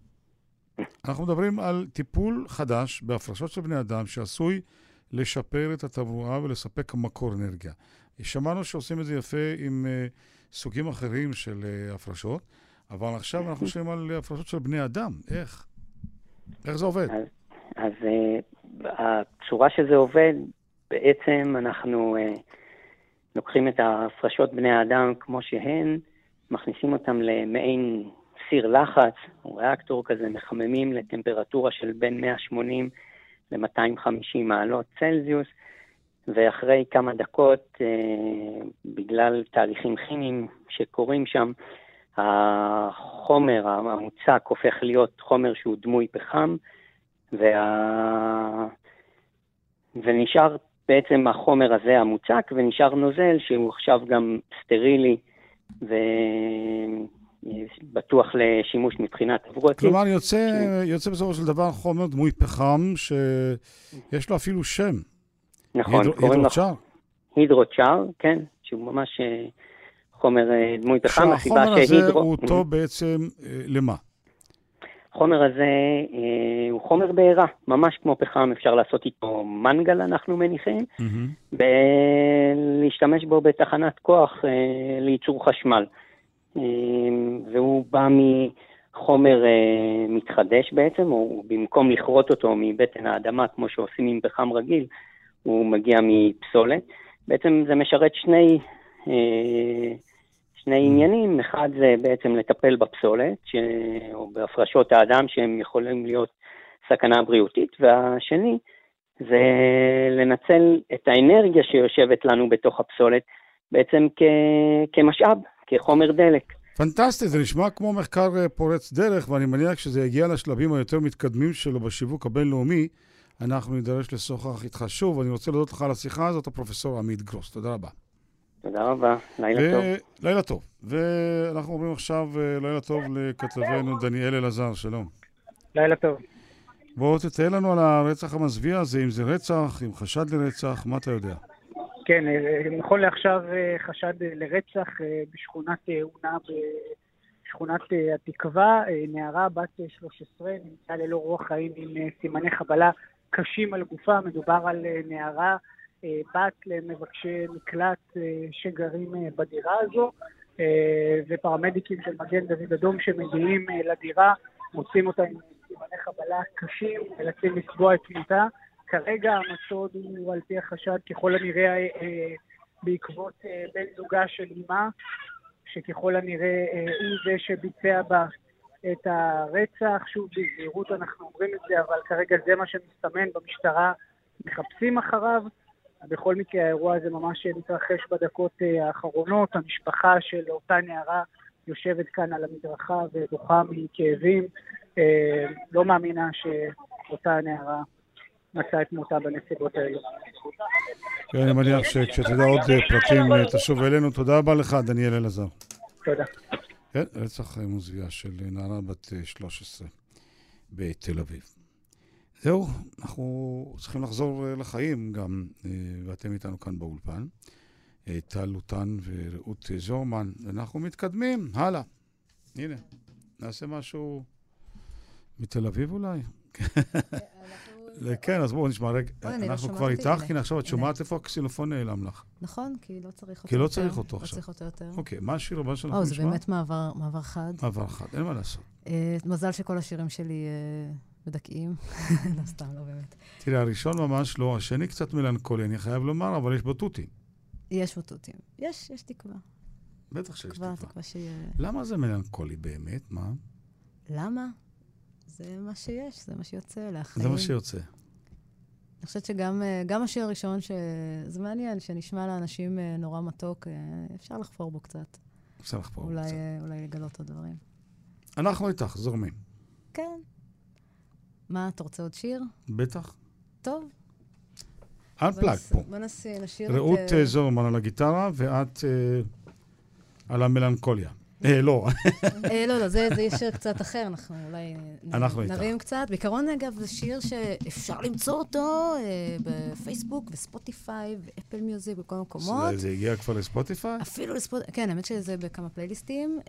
אנחנו מדברים על טיפול חדש בהפרשות של בני אדם שעשוי לשפר את התברואה ולספק מקור אנרגיה. שמענו שעושים את זה יפה עם uh, סוגים אחרים של uh, הפרשות, אבל עכשיו אנחנו חושבים על הפרשות של בני אדם. איך? איך זה עובד? אז, אז uh, הצורה שזה עובד, בעצם אנחנו uh, לוקחים את ההפרשות בני האדם כמו שהן, מכניסים אותם למעין סיר לחץ, או ריאקטור כזה, מחממים לטמפרטורה של בין 180 ל-250 מעלות צלזיוס, ואחרי כמה דקות, אה, בגלל תהליכים כימיים שקורים שם, החומר המוצק הופך להיות חומר שהוא דמוי פחם, וה... ונשאר בעצם החומר הזה המוצק, ונשאר נוזל שהוא עכשיו גם סטרילי, ו... בטוח לשימוש מבחינת תברואתית. כלומר, יוצא, ש... יוצא בסופו של דבר חומר דמוי פחם שיש לו אפילו שם. נכון, הידרו, קוראים לו הידרוצ'אר, כן, שהוא ממש אה, חומר אה, דמוי פחם. שהחומר הזה שהידרו... הוא טוב בעצם אה, למה? החומר הזה אה, הוא חומר בעירה, ממש כמו פחם, אפשר לעשות איתו מנגל, אנחנו מניחים, mm-hmm. ולהשתמש בו בתחנת כוח אה, לייצור חשמל. והוא בא מחומר אה, מתחדש בעצם, או במקום לכרות אותו מבטן האדמה, כמו שעושים עם פחם רגיל, הוא מגיע מפסולת. בעצם זה משרת שני, אה, שני mm. עניינים, אחד זה בעצם לטפל בפסולת, ש... או בהפרשות האדם שהם יכולים להיות סכנה בריאותית, והשני זה לנצל את האנרגיה שיושבת לנו בתוך הפסולת בעצם כ... כמשאב, כחומר דלק. פנטסטי, זה נשמע כמו מחקר אה, פורץ דרך, ואני מניח שזה יגיע לשלבים היותר מתקדמים שלו בשיווק הבינלאומי. אנחנו נידרש לשוחח איתך שוב. אני רוצה להודות לך על השיחה הזאת, הפרופסור עמית גרוס. תודה רבה. תודה רבה, לילה ו- טוב. לילה טוב. ואנחנו אומרים עכשיו אה, לילה טוב לכתבנו דניאל אלעזר, שלום. לילה טוב. בואו תתאר לנו על הרצח המזוויע הזה, אם זה רצח, אם חשד לרצח, מה אתה יודע? כן, אה, נכון לעכשיו אה, חשד לרצח בשכונת אונה בשכונת התקווה. נערה בת אה, 13 נמצאה ללא רוח חיים עם סימני חבלה קשים על גופה. מדובר על נערה בת למבקשי מקלט אה, שגרים אה, בדירה הזו, אה, ופרמדיקים של מגן דוד אדום שמגיעים אה, לדירה מוצאים אותה עם סימני חבלה קשים, נאלצים לצבוע את תמותה. כרגע המצוד הוא על פי החשד ככל הנראה אה, בעקבות אה, בן זוגה של אמה, שככל הנראה אה, הוא זה שביצע בה את הרצח. שוב, בזהירות אנחנו אומרים את זה, אבל כרגע זה מה שמסתמן במשטרה, מחפשים אחריו. בכל מקרה, האירוע הזה ממש מתרחש בדקות אה, האחרונות. המשפחה של אותה נערה יושבת כאן על המדרכה ובוכה מכאבים. אה, לא מאמינה שאותה נערה מצאה את מותה בנסיבות האלו. כן, אני מניח שכשתדע עוד אה, פרטים תשוב אלינו. תודה רבה לך, דניאל אלעזר. תודה. כן, רצח אה, מוזוויע של נערה בת אה, 13 בתל אביב. זהו, אנחנו צריכים לחזור אה, לחיים גם, אה, ואתם איתנו כאן באולפן. אה, טל לוטן ורעות זורמן, ואנחנו מתקדמים, הלאה. הנה, נעשה משהו מתל אביב אולי? כן, אז בואו נשמע רגע. לא אנחנו כבר. איתך. כי עכשיו את. שומעת איפה הקסילופון נעלם לך. נכון, כי לא צריך אותו כי לא יותר. צריך אותו לא עכשיו. צריך אותו יותר. אוקיי, מה השיר הבא שאנחנו נשמע? זה באמת מעבר חד. מעבר חד, אין מה לעשות. מזל שכל השירים שלי מדכאים. לא, סתם, לא באמת. תראה, הראשון ממש לא, השני קצת מלנכולי, אני חייב לומר, אבל יש בו תותים. יש בוטותים. יש, יש תקווה. בטח שיש תקווה, תקווה. שיהיה... למה זה מלנכולי באמת? מה? למה? זה מה שיש, זה מה שיוצא להחיים. זה מה שיוצא. אני חושבת שגם אה, גם השיר הראשון, ש... זה מעניין, שנשמע לאנשים אה, נורא מתוק, אה, אפשר לחפור בו קצת. אפשר לחפור בו קצת. אולי לגלות עוד דברים. אנחנו איתך, זורמים. כן. מה, אתה רוצה עוד שיר? בטח. טוב. בוא נס- פה. בוא נשאיר את... רעות אה, אה, זורמן על הגיטרה, ואת אה, על המלנכוליה. אה, לא. אה, לא, לא, זה שיר קצת אחר, אנחנו אולי. נרים קצת. בעיקרון, אגב, זה שיר שאפשר למצוא אותו אה, בפייסבוק וספוטיפיי ואפל מיוזיק בכל המקומות. זה- הגיע כבר לספוטיפיי? אפילו לספוטיפיי, כן, האמת שזה בכמה פלייליסטים,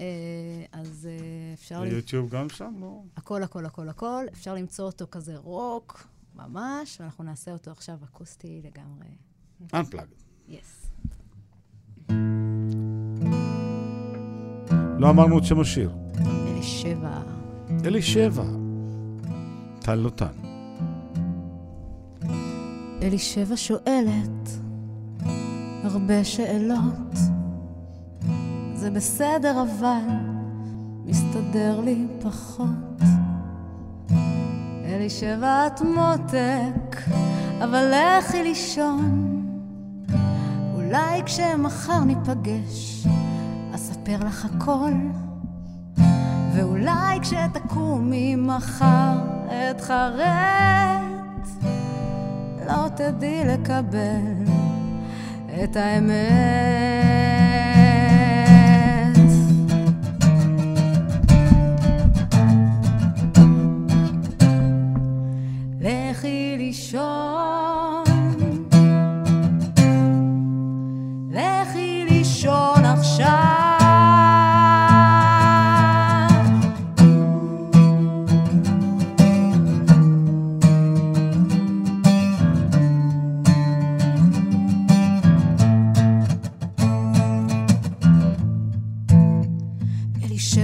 אז אפשר... ביוטיוב גם שם? לא. הכל, הכל, הכל, הכל. אפשר למצוא אותו כזה רוק, ממש, ואנחנו נעשה אותו עכשיו אקוסטי לגמרי. Unplugged. יס. לא אמרנו את שם השיר. אלישבע. אלישבע. טל לוטן. אלישבע שואלת הרבה שאלות. זה בסדר, אבל מסתדר לי פחות. אלישבע את מותק, אבל לכי לישון. אולי כשמחר ניפגש, אספר לך הכל. ואולי כשתקומי מחר אתחרט, לא תדעי לקבל את האמת.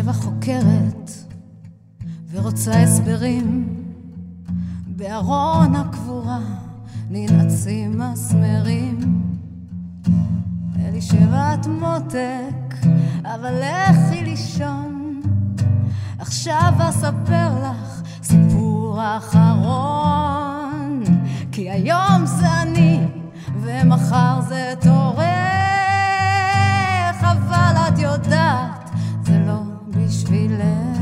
אלישבע חוקרת ורוצה הסברים. בארון הקבורה ננעצים מסמרים אלישבע את מותק אבל לכי לישון. עכשיו אספר לך סיפור אחרון כי היום זה אני ומחר זה תורך אבל את יודעת feeling.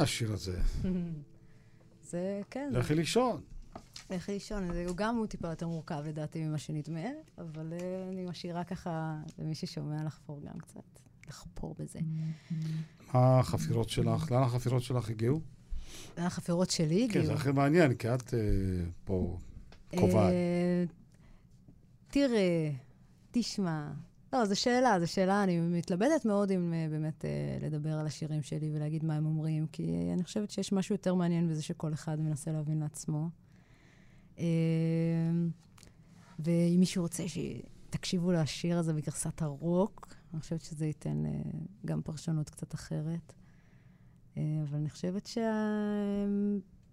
השיר הזה. זה, כן. לכי לישון. לכי לישון, זה גם הוא טיפה יותר מורכב לדעתי ממה שנדמה, אבל uh, אני משאירה ככה למי ששומע לחפור גם קצת, לחפור בזה. מה החפירות שלך? לאן החפירות שלך הגיעו? לאן החפירות שלי הגיעו? כן, זה הכי מעניין, כי את uh, פה קובעת. Uh, תראה, תשמע, לא, זו שאלה, זו שאלה. אני מתלבטת מאוד אם uh, באמת uh, לדבר על השירים שלי ולהגיד מה הם אומרים, כי אני חושבת שיש משהו יותר מעניין בזה שכל אחד מנסה להבין לעצמו. Uh, ואם מישהו רוצה שתקשיבו לשיר הזה בגרסת הרוק, אני חושבת שזה ייתן גם פרשנות קצת אחרת. אבל אני חושבת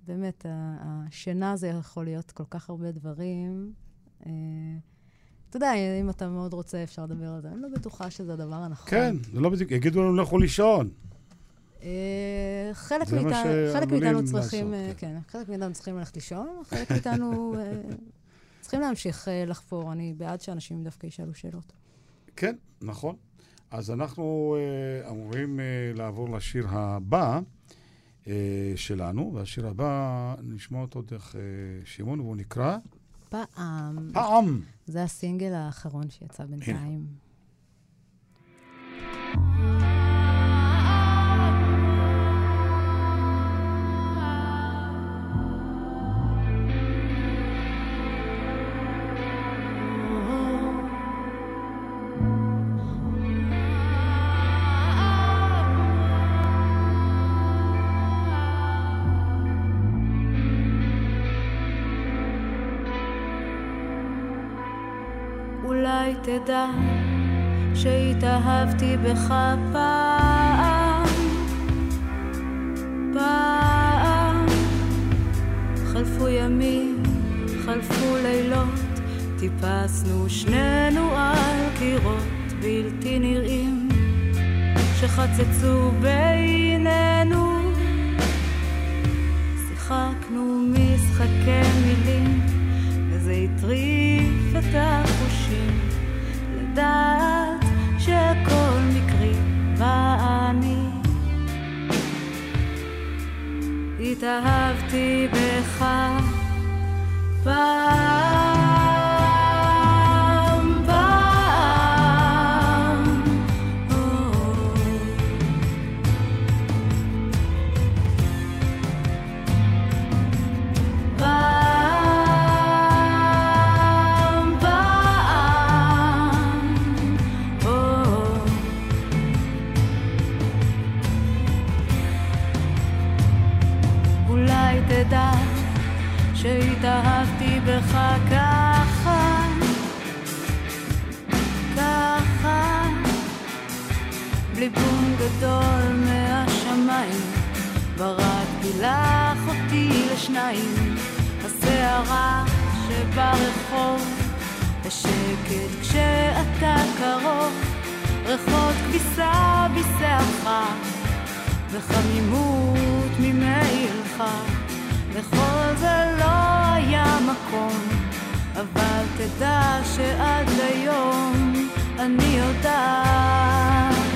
שבאמת, השינה הזה יכול להיות כל כך הרבה דברים. אתה יודע, אם אתה מאוד רוצה, אפשר לדבר על זה. אני לא בטוחה שזה הדבר הנכון. כן, זה לא בדיוק, יגידו לנו לכו לישון. אה, חלק מאיתנו צריכים, אה, כן. כן, חלק מאיתנו צריכים ללכת לישון, חלק מאיתנו אה, צריכים להמשיך לחפור. אני בעד שאנשים דווקא ישאלו שאלות. כן, נכון. אז אנחנו אמורים לעבור לשיר הבא שלנו, והשיר הבא, נשמע אותו דרך שמעון, והוא נקרא... פעם. פעם. זה הסינגל האחרון שיצא בינתיים. תדע שהתאהבתי בך פעם, פעם. חלפו ימים, חלפו לילות, טיפסנו שנינו על קירות בלתי נראים, שחצצו בינינו. שיחקנו משחקי מילים, וזה הטריף את החושים. לדעת שהכל מקרי ואני התאהבתי בך פעם גדול מהשמיים, בראתי לך אותי לשניים, הסערה שברחוב, בשקט כשאתה קרוב, ריחות כביסה בשערך, וחמימות ממעילך. לכל זה לא היה מקום, אבל תדע שעד היום אני יודעת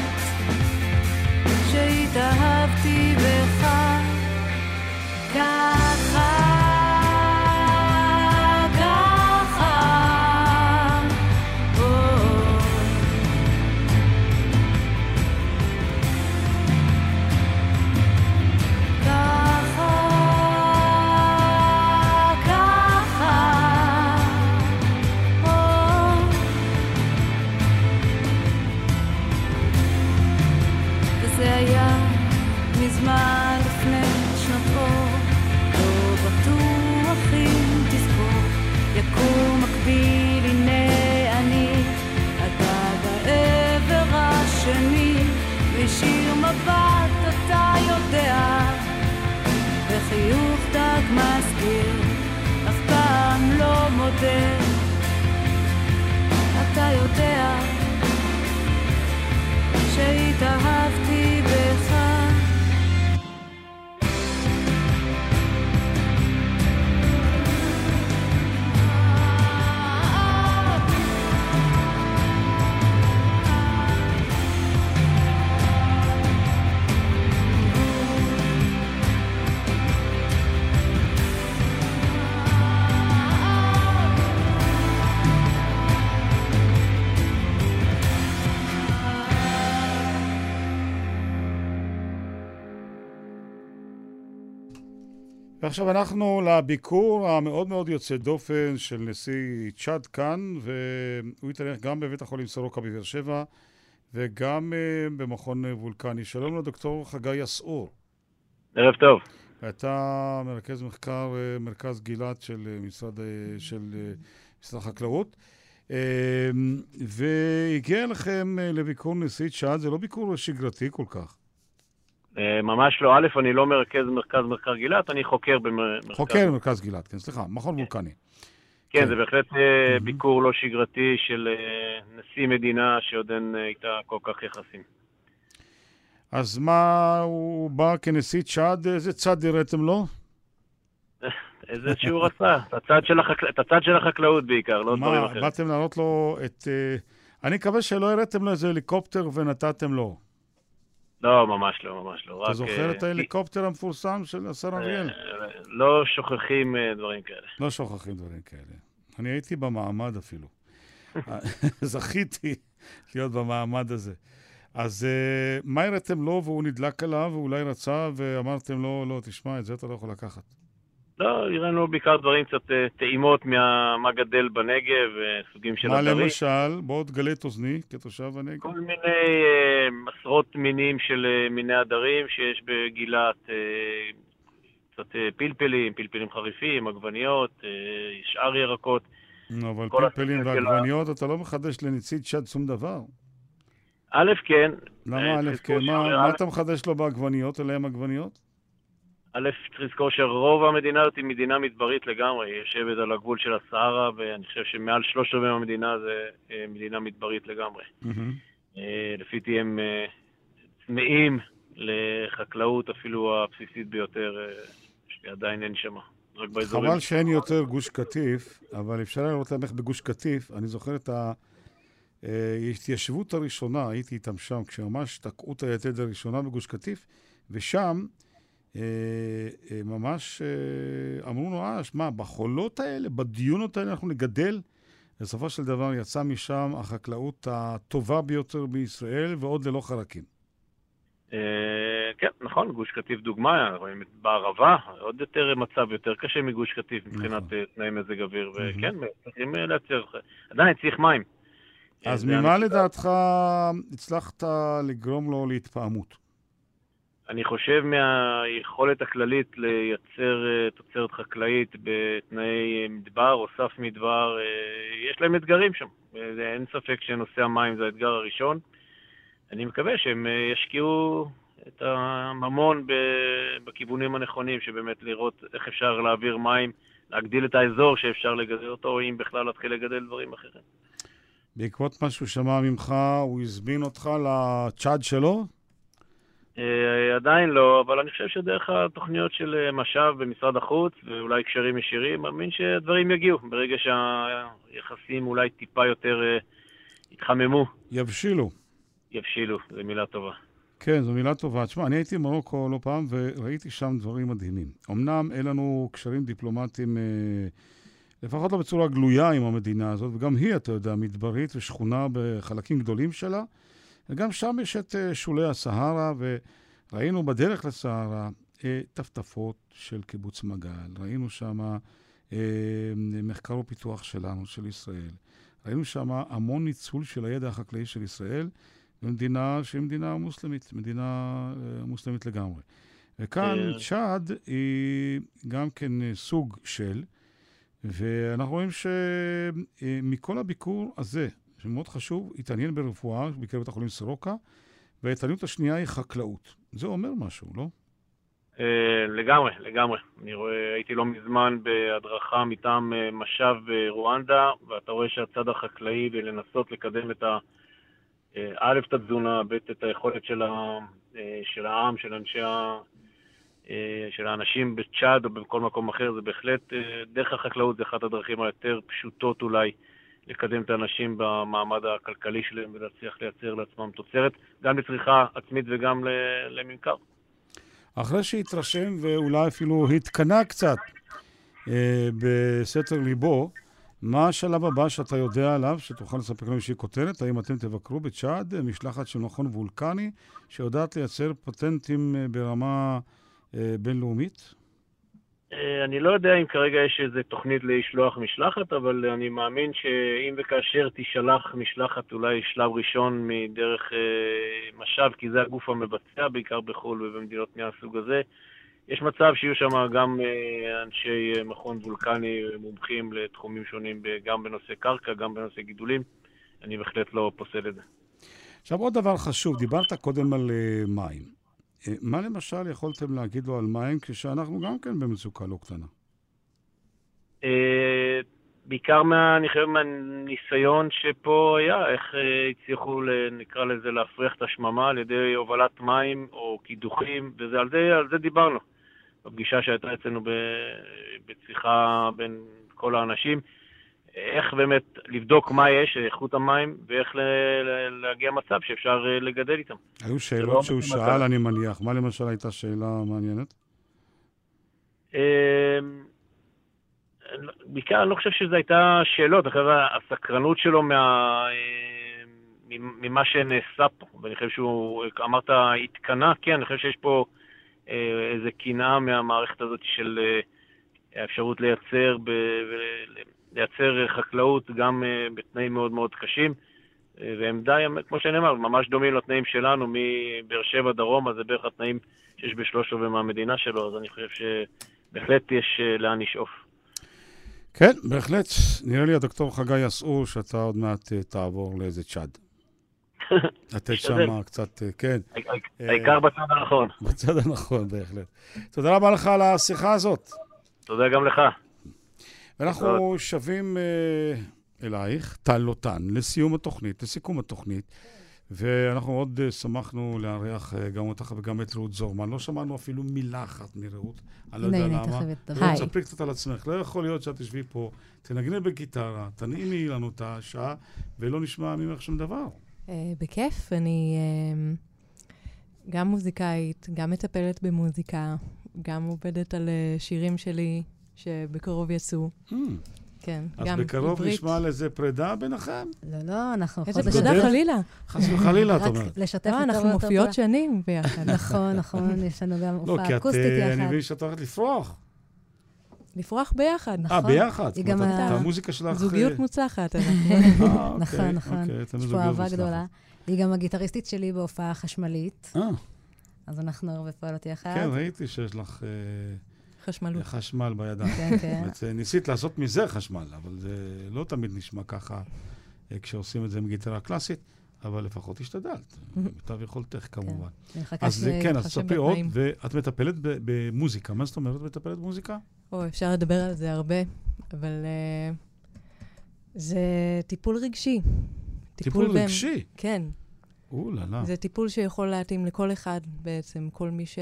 שהתאהבתי בך ועכשיו אנחנו לביקור המאוד מאוד יוצא דופן של נשיא צ'אד כאן, והוא יתהלך גם בבית החולים סורוקה בבאר שבע וגם uh, במכון וולקני. שלום לדוקטור חגי אסעור. ערב טוב. אתה מרכז מחקר uh, מרכז גילת של uh, משרד, של, משרד החקלאות. והגיע לכם uh, לביקור נשיא צ'אד, זה לא ביקור שגרתי כל כך. אה, ממש לא. א', אני לא מרכז מרכז מחקר גילת, אני חוקר במרכז... חוקר במרכז גילת, כן, סליחה, מכון וולקני. כן, כן, זה בהחלט אה, ביקור לא שגרתי של אה, נשיא מדינה שעוד אין איתה כל כך יחסים. אז מה, הוא בא כנשיא צ'אד, איזה צד הראתם לו? איזה שהוא רצה, את הצד של החקלאות בעיקר, לא דברים אחרים. מה, באתם להראות לו את... אני מקווה שלא הראתם לו איזה הליקופטר ונתתם לו. לא, ממש לא, ממש לא. אתה זוכר אה, את ההליקופטר המפורסם של השר אריאל? אה, לא שוכחים אה, דברים כאלה. לא שוכחים דברים כאלה. אני הייתי במעמד אפילו. זכיתי להיות במעמד הזה. אז מה הראתם לו והוא נדלק עליו, ואולי רצה, ואמרתם לו, לא, תשמע, את זה אתה לא יכול לקחת. לא, הראינו בעיקר דברים קצת אה, טעימות מה גדל בנגב, אה, סוגים של הדרים. מה למשל? בוא תגלה את אוזני כתושב הנגב. כל מיני אה, עשרות מינים של מיני הדרים שיש בגילת, קצת פלפלים, פלפלים חריפים, עגבניות, שאר ירקות. אבל פלפלים ועגבניות, אתה לא מחדש לנציג שד שום דבר. א', כן. למה א', כן? מה אתה מחדש לו בעגבניות? אלה הם עגבניות? א', צריך לזכור שרוב המדינה הזאת היא מדינה מדברית לגמרי, היא יושבת על הגבול של הסהרה, ואני חושב שמעל שלושת רבעי המדינה זה אה, מדינה מדברית לגמרי. Mm-hmm. לפי הם אה, צמאים לחקלאות, אפילו הבסיסית ביותר, שעדיין אין שם. רק באזורים... חבל שאין יותר גוש קטיף, אבל אפשר לראות להם איך בגוש קטיף, אני זוכר את ההתיישבות הראשונה, הייתי איתם שם, כשממש תקעו את היתד הראשונה בגוש קטיף, ושם אה, אה, ממש אה, אמרו לו, אה, שמע, בחולות האלה, בדיונות האלה אנחנו נגדל. בסופו של דבר יצא משם החקלאות הטובה ביותר בישראל, ועוד ללא חרקים. כן, נכון, גוש קטיף דוגמה, רואים בערבה, עוד יותר מצב יותר קשה מגוש קטיף מבחינת נכון. תנאי מזג אוויר, וכן, צריכים לייצר, עדיין צריך מים. אז ממה לדעתך הצלחת לגרום לו להתפעמות? אני חושב מהיכולת הכללית לייצר אה, תוצרת חקלאית בתנאי מדבר או סף מדבר, אה, יש להם אתגרים שם. אין ספק שנושא המים זה האתגר הראשון. אני מקווה שהם אה, ישקיעו את הממון בכיוונים הנכונים, שבאמת לראות איך אפשר להעביר מים, להגדיל את האזור שאפשר לגדל אותו, או אם בכלל להתחיל לגדל דברים אחרים. בעקבות מה שהוא שמע ממך, הוא הזמין אותך לצ'אד שלו? אה, עדיין לא, אבל אני חושב שדרך התוכניות של אה, משאב במשרד החוץ, ואולי קשרים ישירים, מאמין שהדברים יגיעו ברגע שהיחסים אולי טיפה יותר אה, יתחממו. יבשילו. יבשילו, זו מילה טובה. כן, זו מילה טובה. תשמע, אני הייתי במרוקו לא פעם וראיתי שם דברים מדהימים. אמנם אין לנו קשרים דיפלומטיים, לפחות לא בצורה גלויה עם המדינה הזאת, וגם היא, אתה יודע, מדברית ושכונה בחלקים גדולים שלה. וגם שם יש את אה, שולי הסהרה, וראינו בדרך לסהרה אה, טפטפות של קיבוץ מגל, ראינו שם אה, מחקר ופיתוח שלנו, של ישראל. ראינו שם המון ניצול של הידע החקלאי של ישראל במדינה שהיא מדינה מוסלמית, מדינה מוסלמית לגמרי. וכאן צ'אד היא גם כן סוג של, ואנחנו רואים שמכל הביקור הזה, שמאוד חשוב, התעניין ברפואה, ביקר בית החולים סורוקה, וההתעניינות השנייה היא חקלאות. זה אומר משהו, לא? אה, לגמרי, לגמרי. אני רואה, הייתי לא מזמן בהדרכה מטעם אה, משאב ברואנדה, ואתה רואה שהצד החקלאי בלנסות לקדם את ה... אה, א', את התזונה, ב', את היכולת של, ה, של העם, של אנשי ה... של האנשים בצ'אד או בכל מקום אחר, זה בהחלט, דרך החקלאות זה אחת הדרכים היותר פשוטות אולי לקדם את האנשים במעמד הכלכלי שלהם ולהצליח לייצר לעצמם תוצרת, גם לצריכה עצמית וגם לממכר. אחרי שהתרשם ואולי אפילו התקנא קצת אה, בסתר ליבו, מה השלב הבא שאתה יודע עליו, שתוכל לספק לנו איזושהי כותרת? האם אתם תבקרו בצ'אד, משלחת של מכון וולקני, שיודעת לייצר פטנטים אה, ברמה אה, בינלאומית? אה, אני לא יודע אם כרגע יש איזו תוכנית לשלוח משלחת, אבל אני מאמין שאם וכאשר תישלח משלחת, אולי שלב ראשון מדרך אה, משאב, כי זה הגוף המבצע, בעיקר בחו"ל ובמדינות מהסוג הזה, יש מצב שיהיו שם גם אה, אנשי מכון וולקני מומחים לתחומים שונים, גם בנושא קרקע, גם בנושא גידולים. אני בהחלט לא פוסל את זה. עכשיו עוד דבר חשוב, דיברת קודם על מים. Uh, מה למשל יכולתם להגיד לו על מים כשאנחנו גם כן במצוקה לא קטנה? Uh, בעיקר מה, אני חושב מהניסיון שפה היה, איך uh, הצליחו, נקרא לזה, להפריח את השממה על ידי הובלת מים או קידוחים, ועל זה, זה דיברנו. בפגישה שהייתה אצלנו בשיחה בין כל האנשים, איך באמת לבדוק מה יש, איכות המים, ואיך להגיע למצב שאפשר אה, לגדל איתם. היו שאלות לא שהוא שאל, אני מניח. מה למשל הייתה שאלה מעניינת? אמ, בעיקר אני לא חושב שזו הייתה שאלות, אחרי הסקרנות שלו מה... אה, ממה שנעשה פה, ואני חושב שהוא, אמרת, התקנה, כן, אני חושב שיש פה אה, איזה קנאה מהמערכת הזאת של האפשרות לייצר, ב, לייצר חקלאות גם אה, בתנאים מאוד מאוד קשים, אה, והם די, כמו שנאמר, ממש דומים לתנאים שלנו מבאר שבע דרומה, זה בערך התנאים שיש בשלוש רבעי מהמדינה שלו, אז אני חושב שבהחלט יש אה, לאן לשאוף. כן, בהחלט. נראה לי הדוקטור חגי יסעור שאתה עוד מעט תעבור לאיזה צ'אד. לתת שם קצת, כן. העיקר בצד הנכון. בצד הנכון, בהחלט. תודה רבה לך על השיחה הזאת. תודה גם לך. אנחנו שבים uh, אלייך, טל לוטן, לסיום התוכנית, לסיכום התוכנית. ואנחנו מאוד uh, שמחנו לארח uh, גם אותך וגם את רעות זורמן. לא שמענו אפילו מילה אחת מרעות. אני לא יודע למה. רעות, ספרי קצת על עצמך. לא יכול להיות שאת תשבי פה, תנגני בגיטרה, תנעימי לנו את השעה, ולא נשמע ממך שום דבר. בכיף. אני גם מוזיקאית, גם מטפלת במוזיקה, גם עובדת על uh, שירים שלי. שבקרוב יצאו. Hmm. כן, גם עברית. אז בקרוב נשמע על איזה פרידה ביניכם? לא, לא, אנחנו... איזה פרידה חלילה. חס וחלילה, את אומרת. רק לשתף לא, אנחנו מופיעות שנים ביחד. נכון, נכון, יש לנו גם הופעה לא, אקוסטית אה, יחד. אני מבין שאת הולכת לפרוח. לפרוח ביחד. נכון. אה, ביחד? היא גם... את המוזיקה שלך... זוגיות מוצלחת. אה, נכון, נכון. יש פה אהבה גדולה. היא גם הגיטריסטית שלי בהופעה חשמלית. אה. אז אנחנו הרבה פועלות יחד. כן, ראיתי שיש לך... חשמלות. חשמל בידיים. כן, כן. אה, ניסית לעשות מזה חשמל, אבל זה לא תמיד נשמע ככה אה, כשעושים את זה עם גיטרה קלאסית, אבל לפחות השתדלת, מיטב יכולתך כמובן. כן, אז כן, אז ספרי עוד, ואת מטפלת במוזיקה. מה זאת אומרת מטפלת במוזיקה? או, אפשר לדבר על זה הרבה, אבל uh, זה טיפול רגשי. טיפול, טיפול רגשי? כן. או-לה-לה. זה טיפול שיכול להתאים לכל אחד בעצם, כל מי ש...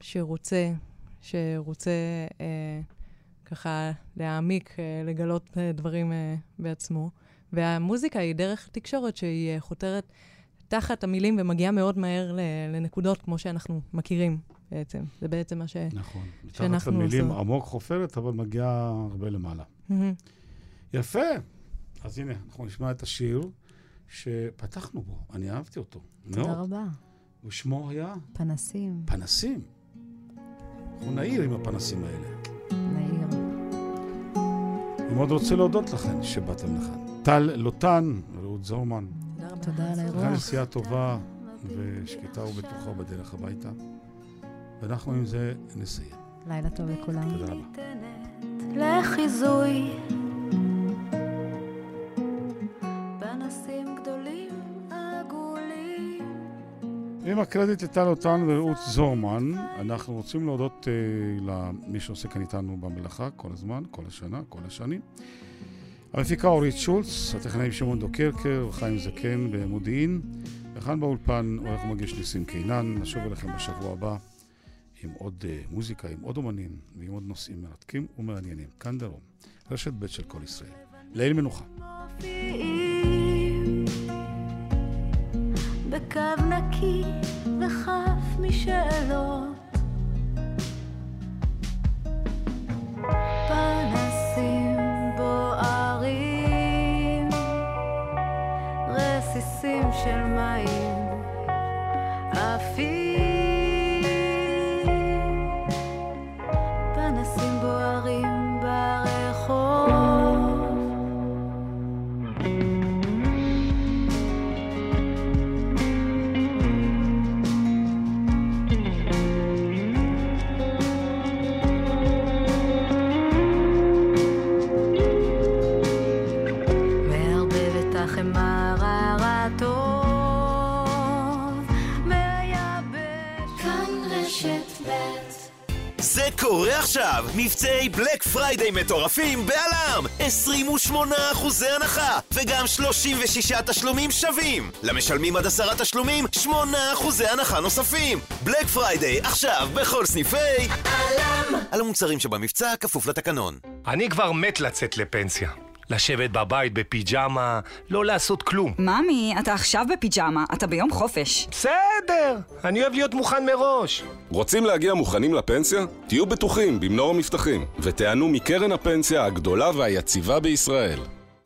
שרוצה שרוצה אה, ככה להעמיק, אה, לגלות אה, דברים אה, בעצמו. והמוזיקה היא דרך תקשורת שהיא אה, חותרת תחת המילים ומגיעה מאוד מהר לנקודות כמו שאנחנו מכירים בעצם. זה בעצם מה ש... נכון. שאנחנו עושות. תחת המילים עמוק חופרת, אבל מגיעה הרבה למעלה. Mm-hmm. יפה. אז הנה, אנחנו נשמע את השיר שפתחנו בו. אני אהבתי אותו. תודה מאוד. רבה. ושמו היה? פנסים. פנסים. אנחנו נעיר עם הפנסים האלה. נעיר. אני מאוד רוצה להודות לכם שבאתם לכאן. טל לוטן, רעות זורמן. תודה על האירוע. נסיעה טובה ושקטה ובטוחה בדרך הביתה. ואנחנו עם זה נסיים. לילה טוב לכולם. תודה רבה. לחיזוי עם הקרדיט לטל אותן ורעות זורמן, אנחנו רוצים להודות uh, למי שעושה כאן איתנו במלאכה כל הזמן, כל השנה, כל השנים. המפיקה אורית שולץ, הטכנאים שמעון דוקרקר וחיים זקן במודיעין, וכאן באולפן עורך ומגיש ניסים קינן, נשוב אליכם בשבוע הבא עם עוד uh, מוזיקה, עם עוד אומנים ועם עוד נושאים מרתקים ומעניינים. כאן דרום, רשת ב' של כל ישראל. ליל מנוחה. בקו נקי וחף משאלות. פנסים בוערים, רסיסים של מים עפים. מבצעי בלק פריידיי מטורפים בא.ל.מ! 28% הנחה, וגם 36 תשלומים שווים! למשלמים עד עשרה תשלומים, 8% הנחה נוספים! בלק פריידיי עכשיו בכל סניפי... א.ל.מ! על המוצרים שבמבצע כפוף לתקנון. אני כבר מת לצאת לפנסיה. לשבת בבית בפיג'מה, לא לעשות כלום. מאמי, אתה עכשיו בפיג'מה, אתה ביום חופש. בסדר, אני אוהב להיות מוכן מראש. רוצים להגיע מוכנים לפנסיה? תהיו בטוחים במנור המבטחים, ותיהנו מקרן הפנסיה הגדולה והיציבה בישראל.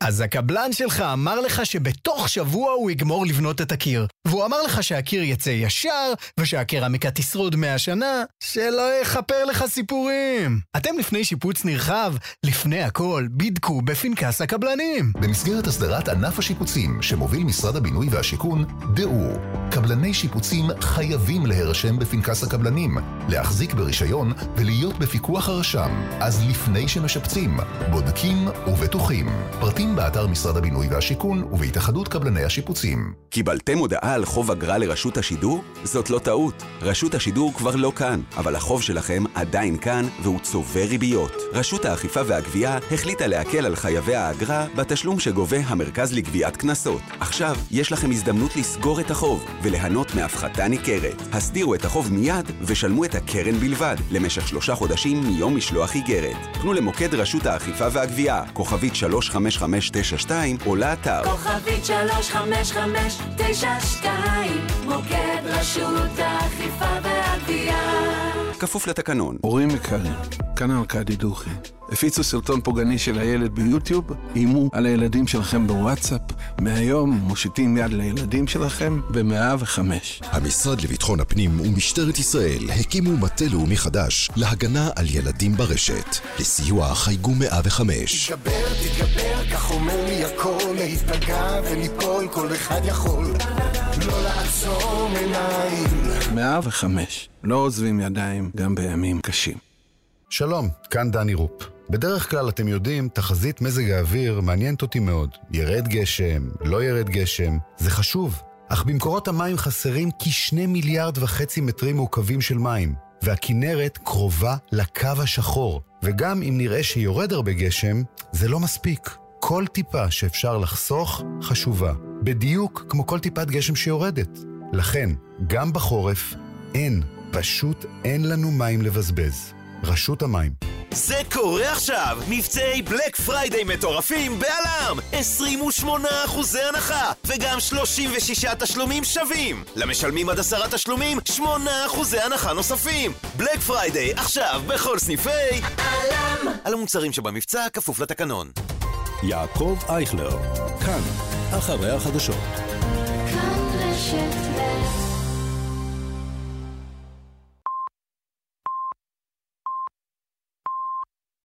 אז הקבלן שלך אמר לך שבתוך שבוע הוא יגמור לבנות את הקיר. והוא אמר לך שהקיר יצא ישר, ושהקרמיקה תשרוד 100 שנה, שלא יכפר לך סיפורים. אתם לפני שיפוץ נרחב, לפני הכל, בדקו בפנקס הקבלנים. במסגרת הסדרת ענף השיפוצים שמוביל משרד הבינוי והשיכון, דעו, קבלני שיפוצים חייבים להירשם בפנקס הקבלנים, להחזיק ברישיון ולהיות בפיקוח הרשם. אז לפני שמשפצים, בודקים ובטוחים. פרטים באתר משרד הבינוי והשיכון ובהתאחדות קבלני השיפוצים. קיבלתם הודעה על חוב אגרה לרשות השידור? זאת לא טעות. רשות השידור כבר לא כאן, אבל החוב שלכם עדיין כאן והוא צובר ריביות. רשות האכיפה והגבייה החליטה להקל על חייבי האגרה בתשלום שגובה המרכז לגביית קנסות. עכשיו יש לכם הזדמנות לסגור את החוב וליהנות מהפחתה ניכרת. הסדירו את החוב מיד ושלמו את הקרן בלבד למשך שלושה חודשים מיום משלוח איגרת. פנו למוקד רשות האכיפה והגבייה, כוכבית 35592 או לאתר. כוכבית 35592 מוקד רשות האכיפה והגבייה כפוף לתקנון. הורים יקרים, כאן ארכדי דוכי. הפיצו סרטון פוגעני של הילד ביוטיוב, איימו על הילדים שלכם בוואטסאפ, מהיום מושיטים יד לילדים שלכם ב-105. המשרד לביטחון הפנים ומשטרת ישראל הקימו מטה לאומי חדש להגנה על ילדים ברשת. לסיוע חייגו 105. תתגבר, תתגבר, כך אומר לי הכל, להיפגע וליפול, כל אחד יכול. לא לעצום עיניים. 105. לא עוזבים ידיים גם בימים קשים. שלום, כאן דני רופ. בדרך כלל, אתם יודעים, תחזית מזג האוויר מעניינת אותי מאוד. ירד גשם, לא ירד גשם, זה חשוב. אך במקורות המים חסרים כשני מיליארד וחצי מטרים מעוקבים של מים, והכינרת קרובה לקו השחור. וגם אם נראה שיורד הרבה גשם, זה לא מספיק. כל טיפה שאפשר לחסוך חשובה. בדיוק כמו כל טיפת גשם שיורדת. לכן, גם בחורף, אין, פשוט אין לנו מים לבזבז. רשות המים. זה קורה עכשיו! מבצעי Black Friday מטורפים ב ALM! 28% הנחה, וגם 36 תשלומים שווים! למשלמים עד עשרה תשלומים, 8% הנחה נוספים! Black Friday עכשיו בכל סניפי... עלם! על המוצרים שבמבצע כפוף לתקנון. יעקב אייכלר, כאן, אחרי החדשות. כאן רשת